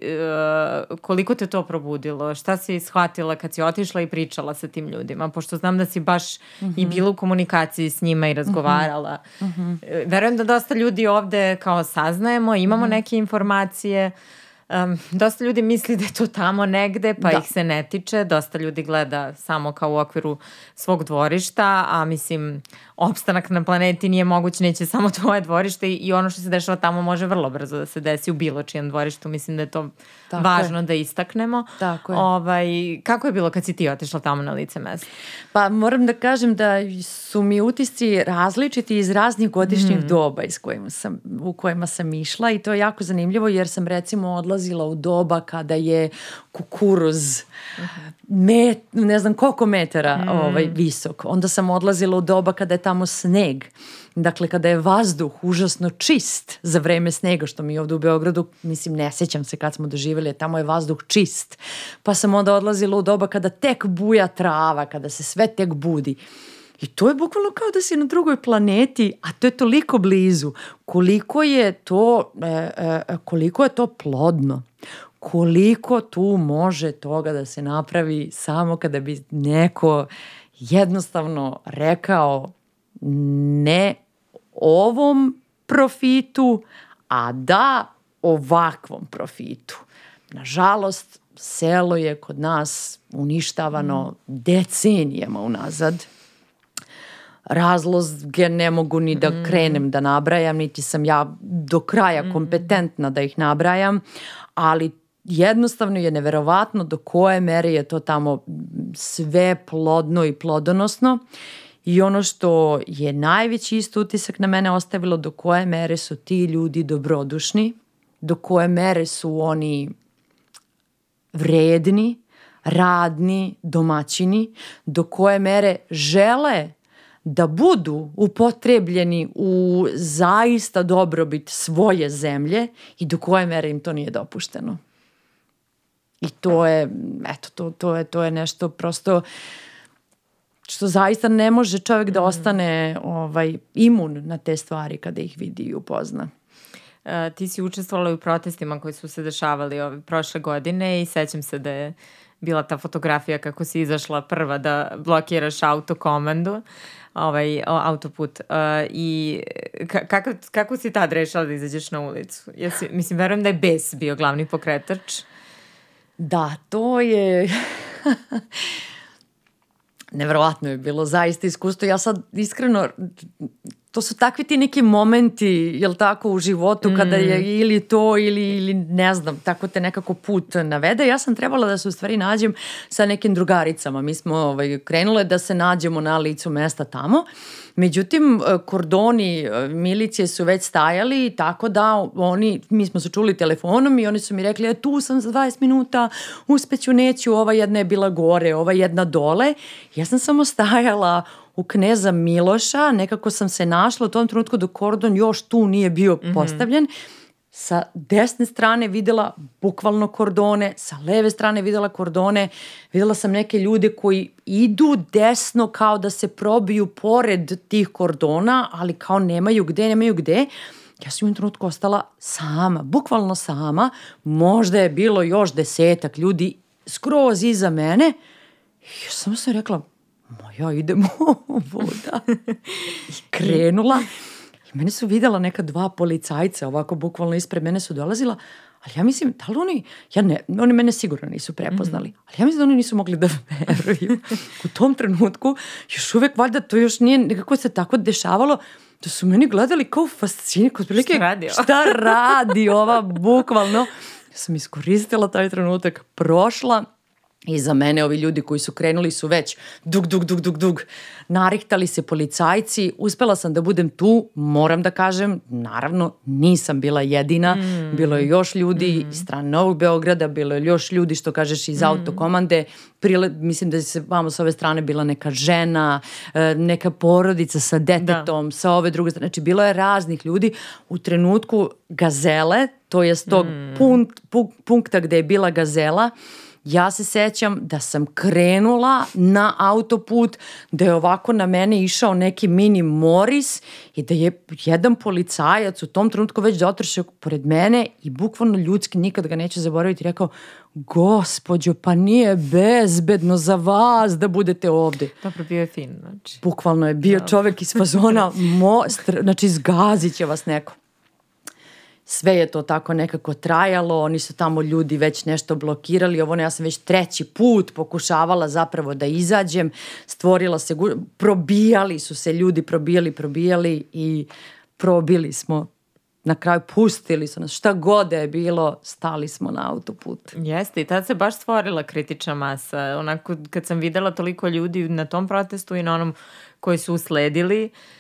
[SPEAKER 1] uh, koliko te to probudilo? Šta si shvatila kad si otišla i pričala sa tim ljudima? Pošto znam da si baš mm -hmm. i mhm. bila u komunikaciji s njima i razgovarala. Mm -hmm. Verujem da dosta ljudi ovde kao saznajemo, imamo mm -hmm. neke informacije, uh, Um, dosta ljudi misli da je to tamo negde, pa da. ih se ne tiče. Dosta ljudi gleda samo kao u okviru svog dvorišta, a mislim, opstanak na planeti nije moguć, neće samo <laughs> tvoje dvorište i ono što se dešava tamo može vrlo brzo da se desi u bilo čijem dvorištu. Mislim da je to Tako važno je. da istaknemo.
[SPEAKER 2] Tako je.
[SPEAKER 1] Ovaj, kako je bilo kad si ti otišla tamo na lice mesta?
[SPEAKER 2] Pa moram da kažem da su mi utisci različiti iz raznih godišnjih mm. doba iz kojima sam, u kojima sam išla i to je jako zanimljivo jer sam recimo odlazila u doba kada je kukuruz met, ne znam koliko metara mm. ovaj, visok. Onda sam odlazila u doba kada je tamo sneg. Dakle, kada je vazduh užasno čist za vreme snega, što mi ovde u Beogradu, mislim, ne sećam se kad smo doživjeli, tamo je vazduh čist. Pa sam onda odlazila u doba kada tek buja trava, kada se sve tek budi. I to je bukvalno kao da si na drugoj planeti, a to je toliko blizu. Koliko je to, e, e, e koliko je to plodno koliko tu može toga da se napravi samo kada bi neko jednostavno rekao ne ovom profitu, a da ovakvom profitu. Nažalost, selo je kod nas uništavano decenijama unazad. Razloge ne mogu ni da krenem da nabrajam, niti sam ja do kraja kompetentna da ih nabrajam, ali jednostavno je neverovatno do koje mere je to tamo sve plodno i plodonosno. I ono što je najveći isto utisak na mene ostavilo do koje mere su ti ljudi dobrodušni, do koje mere su oni vredni, radni, domaćini, do koje mere žele da budu upotrebljeni u zaista dobrobit svoje zemlje i do koje mere im to nije dopušteno. I to je, eto, to, to, je, to je nešto prosto što zaista ne može čovjek da ostane ovaj, imun na te stvari kada ih vidi i upozna.
[SPEAKER 1] Uh, ti si učestvovala u protestima koji su se dešavali ove prošle godine i sećam se da je bila ta fotografija kako si izašla prva da blokiraš autokomandu ovaj, autoput. Uh, I kako, kako si tad rešala da izađeš na ulicu? Jesi, mislim, verujem da je bes bio glavni pokretač.
[SPEAKER 2] Da, to je... <laughs> Neverovatno je bilo zaista iskustvo. Ja sad iskreno to su takvi ti neki momenti, jel tako, u životu kada je mm. ili to ili, ili ne znam, tako te nekako put navede. Ja sam trebala da se u stvari nađem sa nekim drugaricama. Mi smo ovaj, krenule da se nađemo na licu mesta tamo. Međutim, kordoni milicije su već stajali tako da oni, mi smo se čuli telefonom i oni su mi rekli, ja e, tu sam za 20 minuta, uspeću, neću, ova jedna je bila gore, ova jedna dole. Ja sam samo stajala u kneza Miloša, nekako sam se našla u tom trenutku dok kordon još tu nije bio mm -hmm. postavljen. Sa desne strane videla bukvalno kordone, sa leve strane videla kordone, videla sam neke ljude koji idu desno kao da se probiju pored tih kordona, ali kao nemaju gde, nemaju gde. Ja sam u trenutku ostala sama, bukvalno sama, možda je bilo još desetak ljudi skroz iza mene. I samo sam rekla, ma ja idem voda. I krenula. I mene su videla neka dva policajca, ovako bukvalno ispred mene su dolazila, ali ja mislim, da li oni, ja ne, oni mene sigurno nisu prepoznali, mm -hmm. ali ja mislim da oni nisu mogli da veruju. U tom trenutku, još uvek, valjda to još nije, nekako se tako dešavalo, da su meni gledali kao fascini, kao prilike, šta radi, šta radi ova, bukvalno. Ja sam iskoristila taj trenutak, prošla, I za mene ovi ljudi koji su krenuli su već dug, dug, dug, dug, dug. Narihtali se policajci. Uspela sam da budem tu, moram da kažem. Naravno, nisam bila jedina. Mm. Bilo je još ljudi mm. iz strane Novog Beograda, bilo je još ljudi, što kažeš, iz mm. autokomande. Prile, mislim da se vamo s ove strane bila neka žena, e, neka porodica sa detetom, da. sa ove druge strane. Znači, bilo je raznih ljudi. U trenutku gazele, to je tog mm. punkt, punkta gde je bila gazela, Ja se sećam da sam krenula na autoput, da je ovako na mene išao neki mini Moris i da je jedan policajac u tom trenutku već dotršao pored mene i bukvalno ljudski nikad ga neće zaboraviti rekao gospođo, pa nije bezbedno za vas da budete ovde.
[SPEAKER 1] Dobro, bio je fin, znači.
[SPEAKER 2] Bukvalno je bio da. čovek iz fazona, <laughs> mo, znači zgazit će vas neko sve je to tako nekako trajalo, oni su tamo ljudi već nešto blokirali, ovo ne, ja sam već treći put pokušavala zapravo da izađem, stvorila se, probijali su se ljudi, probijali, probijali i probili smo na kraju pustili su nas, šta god je bilo, stali smo na autoput.
[SPEAKER 1] Jeste, i tad se baš stvorila kritična masa. Onako, kad sam videla toliko ljudi na tom protestu i na onom koji su usledili, uh,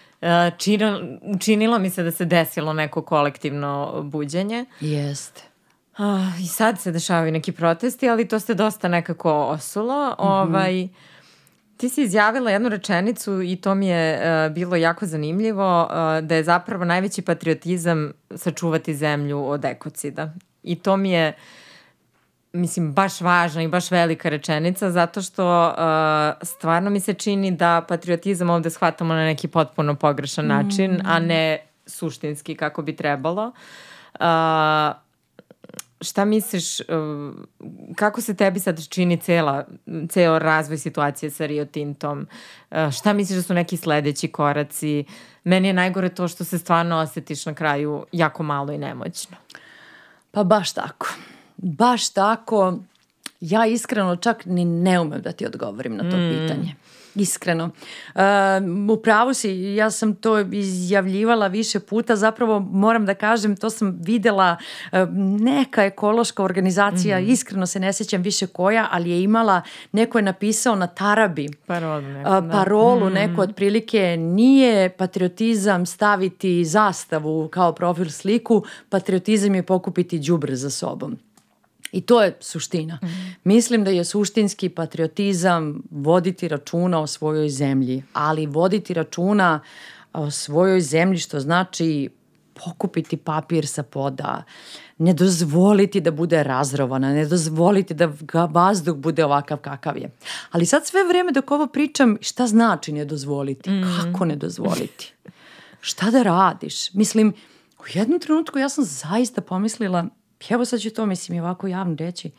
[SPEAKER 1] činilo, činilo mi se da se desilo neko kolektivno buđenje.
[SPEAKER 2] Jeste.
[SPEAKER 1] Uh, I sad se dešavaju neki protesti, ali to se dosta nekako osulo. Mm -hmm. Ovaj, ti si izjavila jednu rečenicu i to mi je uh, bilo jako zanimljivo, uh, da je zapravo najveći patriotizam sačuvati zemlju od ekocida. I to mi je uh, mislim, baš važna i baš velika rečenica, zato što uh, stvarno mi se čini da patriotizam ovde shvatamo na neki potpuno pogrešan način, mm. a ne suštinski kako bi trebalo. Uh, šta misliš, uh, kako se tebi sad čini cela, ceo razvoj situacije sa Rio Tintom? Uh, šta misliš da su neki sledeći koraci? Meni je najgore to što se stvarno osetiš na kraju jako malo i nemoćno.
[SPEAKER 2] Pa baš tako baš tako, ja iskreno čak ni ne umem da ti odgovorim na to mm. pitanje. iskreno. Uh, u pravu si, ja sam to izjavljivala više puta, zapravo moram da kažem, to sam videla uh, neka ekološka organizacija, mm -hmm. iskreno se ne sjećam više koja, ali je imala, neko je napisao na tarabi
[SPEAKER 1] parolu, neko,
[SPEAKER 2] uh, parolu mm -hmm. neko otprilike, nije patriotizam staviti zastavu kao profil sliku, patriotizam je pokupiti đubre za sobom. I to je suština. Mm. Mislim da je suštinski patriotizam voditi računa o svojoj zemlji, ali voditi računa o svojoj zemlji što znači pokupiti papir sa poda, ne dozvoliti da bude razrovana, ne dozvoliti da ga vazduh bude ovakav kakav je. Ali sad sve vreme dok ovo pričam, šta znači ne dozvoliti? Mm. Kako ne dozvoliti? Šta da radiš? Mislim, u jednom trenutku ja sam zaista pomislila evo sad ću to mislim i ovako javno reći,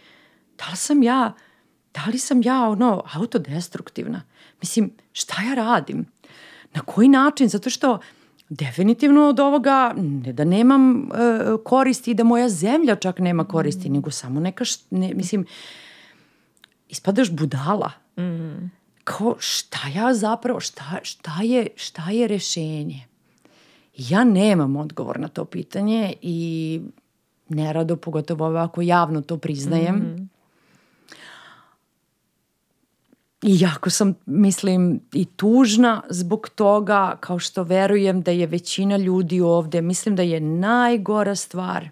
[SPEAKER 2] da li sam ja, da li sam ja ono autodestruktivna? Mislim, šta ja radim? Na koji način? Zato što definitivno od ovoga ne da nemam uh, koristi i da moja zemlja čak nema koristi, mm. nego samo neka, št, ne, mislim, ispadaš budala. Mm. Kao šta ja zapravo, šta, šta, je, šta je rešenje? Ja nemam odgovor na to pitanje i nerado, pogotovo ovako javno to priznajem. Mm -hmm. I jako sam, mislim, i tužna zbog toga, kao što verujem da je većina ljudi ovde, mislim da je najgora stvar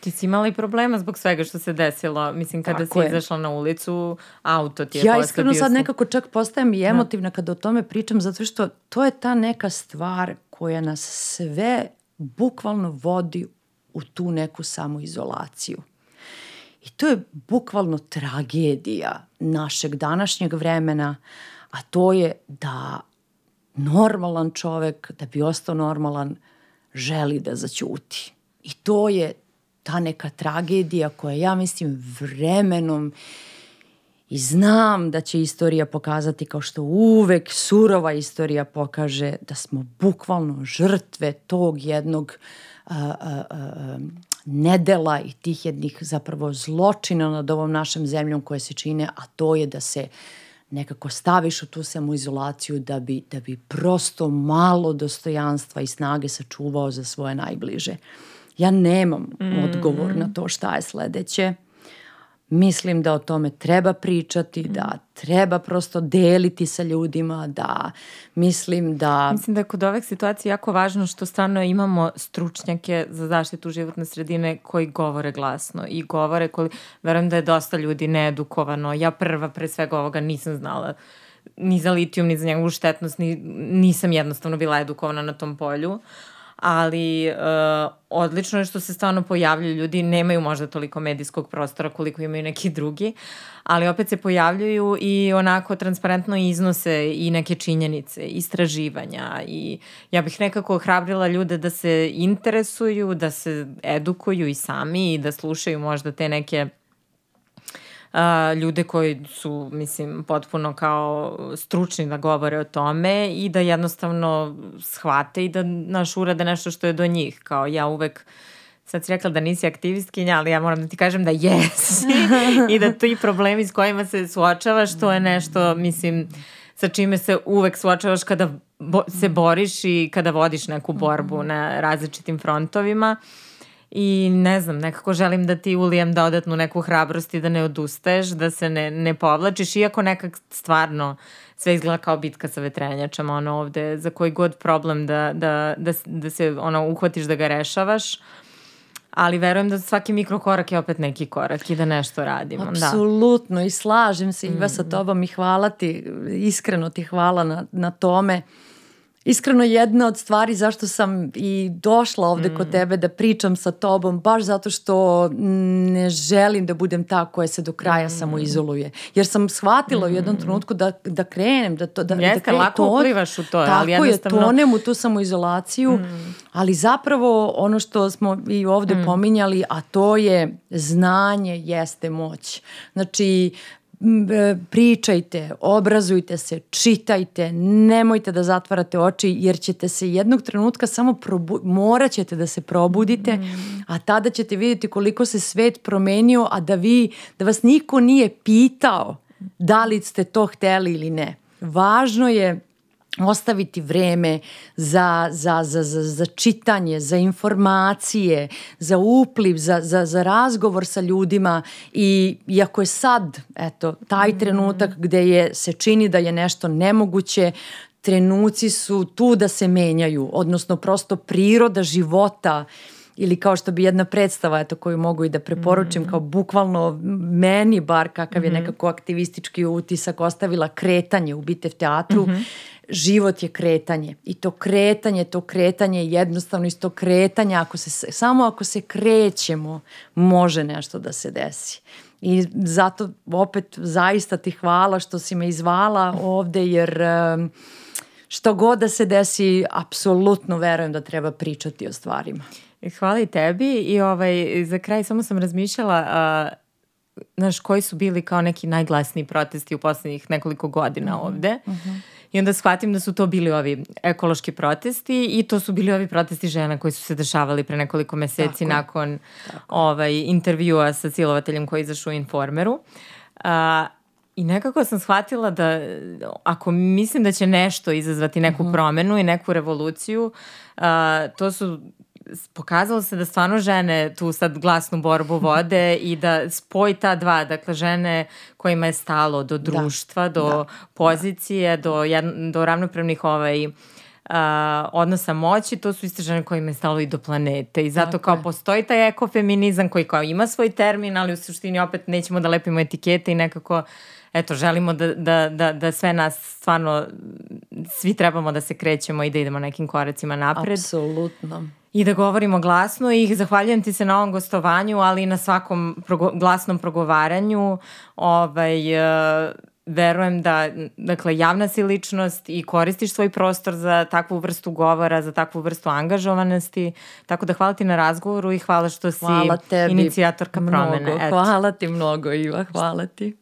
[SPEAKER 1] Ti si imala i problema zbog svega što se desilo. Mislim, kada Tako si je. izašla na ulicu, auto ti je
[SPEAKER 2] Ja iskreno sad nekako čak postajem i da. emotivna kada o tome pričam, zato što to je ta neka stvar koja nas sve bukvalno vodi u tu neku samoizolaciju. I to je bukvalno tragedija našeg današnjeg vremena, a to je da normalan čovek, da bi ostao normalan, želi da zaćuti. I to je ta neka tragedija koja ja mislim vremenom i znam da će istorija pokazati kao što uvek surova istorija pokaže da smo bukvalno žrtve tog jednog uh, nedela i tih jednih zapravo zločina nad ovom našem zemljom koje se čine, a to je da se nekako staviš u tu samoizolaciju da bi, da bi prosto malo dostojanstva i snage sačuvao za svoje najbliže. Ja nemam mm. odgovor na to šta je sledeće. Mislim da o tome treba pričati, da mm. treba prosto deliti sa ljudima, da mislim da...
[SPEAKER 1] Mislim da je kod ovih situacija jako važno što stvarno imamo stručnjake za zaštitu životne sredine koji govore glasno i govore koji... Verujem da je dosta ljudi needukovano. Ja prva pre svega ovoga nisam znala ni za litijum, ni za njegovu štetnost, ni, nisam jednostavno bila edukovana na tom polju. Ali uh, odlično je što se stvarno pojavljuju ljudi, nemaju možda toliko medijskog prostora koliko imaju neki drugi, ali opet se pojavljuju i onako transparentno iznose i neke činjenice, istraživanja i ja bih nekako hrabrila ljude da se interesuju, da se edukuju i sami i da slušaju možda te neke a, ljude koji su, mislim, potpuno kao stručni da govore o tome i da jednostavno shvate i da naš urade nešto što je do njih. Kao ja uvek sad si rekla da nisi aktivistkinja, ali ja moram da ti kažem da jesi <laughs> i da ti problemi s kojima se suočavaš, to je nešto, mislim, sa čime se uvek suočavaš kada bo se boriš i kada vodiš neku borbu na različitim frontovima. Uh, i ne znam, nekako želim da ti ulijem dodatnu neku hrabrost i da ne odustaješ, da se ne, ne povlačiš, iako nekak stvarno sve izgleda kao bitka sa vetrenjačama, ono ovde, za koji god problem da, da, da, da se ono, uhvatiš da ga rešavaš, ali verujem da svaki mikrokorak je opet neki korak i da nešto radimo.
[SPEAKER 2] Da. Apsolutno da. i slažem se Iva mm. sa tobom i hvala ti, iskreno ti hvala na, na tome. Iskreno jedna od stvari zašto sam i došla ovde mm. kod tebe da pričam sa tobom, baš zato što ne želim da budem ta koja se do kraja mm. samo izoluje. Jer sam shvatila mm. u jednom mm. trenutku da, da krenem, da to... Da,
[SPEAKER 1] da Jeste,
[SPEAKER 2] da krenem,
[SPEAKER 1] lako to, uplivaš u to.
[SPEAKER 2] Tako
[SPEAKER 1] ali jednostavno...
[SPEAKER 2] je, tonem u tu samoizolaciju, mm. ali zapravo ono što smo i ovde mm. pominjali, a to je znanje jeste moć. Znači, pričajte, obrazujte se, čitajte, nemojte da zatvarate oči jer ćete se jednog trenutka samo probu morat ćete da se probudite, mm. a tada ćete vidjeti koliko se svet promenio, a da vi, da vas niko nije pitao da li ste to hteli ili ne. važno je ostaviti vreme za, za, za, za, za čitanje, za informacije, za upliv, za, za, za razgovor sa ljudima i iako je sad eto, taj trenutak gde je, se čini da je nešto nemoguće, trenuci su tu da se menjaju, odnosno prosto priroda života ili kao što bi jedna predstava eto, koju mogu i da preporučim mm. kao bukvalno meni bar kakav je mm. nekako aktivistički utisak ostavila kretanje u Bitev teatru mm -hmm život je kretanje i to kretanje, to kretanje jednostavno iz to kretanja, ako se, samo ako se krećemo može nešto da se desi. I zato opet zaista ti hvala što si me izvala ovde jer što god da se desi apsolutno verujem da treba pričati o stvarima.
[SPEAKER 1] Hvala i tebi i ovaj, za kraj samo sam razmišljala a, znaš, koji su bili kao neki najglasniji protesti u poslednjih nekoliko godina -hmm. ovde. Mm -hmm. I onda shvatim da su to bili ovi ekološki protesti i to su bili ovi protesti žena koji su se dešavali pre nekoliko meseci Tako. nakon Tako. ovaj, intervjua sa silovateljem koji izašao u Informeru. A, I nekako sam shvatila da ako mislim da će nešto izazvati neku uh mhm. promenu i neku revoluciju, a, to su pokazalo se da stvarno žene tu sad glasnu borbu vode <laughs> i da spoji ta dva, dakle žene kojima je stalo do da. društva, da. do da. pozicije, do, jedno, do ravnopravnih ovaj, uh, odnosa moći, to su iste žene kojima je stalo i do planete i zato Tako kao je. postoji taj ekofeminizam koji kao ima svoj termin, ali u suštini opet nećemo da lepimo etikete i nekako eto, želimo da, da, da, da sve nas stvarno, svi trebamo da se krećemo i da idemo nekim koracima napred.
[SPEAKER 2] Apsolutno
[SPEAKER 1] i da govorimo glasno i zahvaljujem ti se na ovom gostovanju, ali i na svakom progo glasnom progovaranju. Ovaj, uh, verujem da dakle, javna si ličnost i koristiš svoj prostor za takvu vrstu govora, za takvu vrstu angažovanosti. Tako da hvala ti na razgovoru i hvala što si hvala tebi inicijatorka promene.
[SPEAKER 2] Mnogo. Eto. Hvala ti mnogo, Iva. Hvala ti.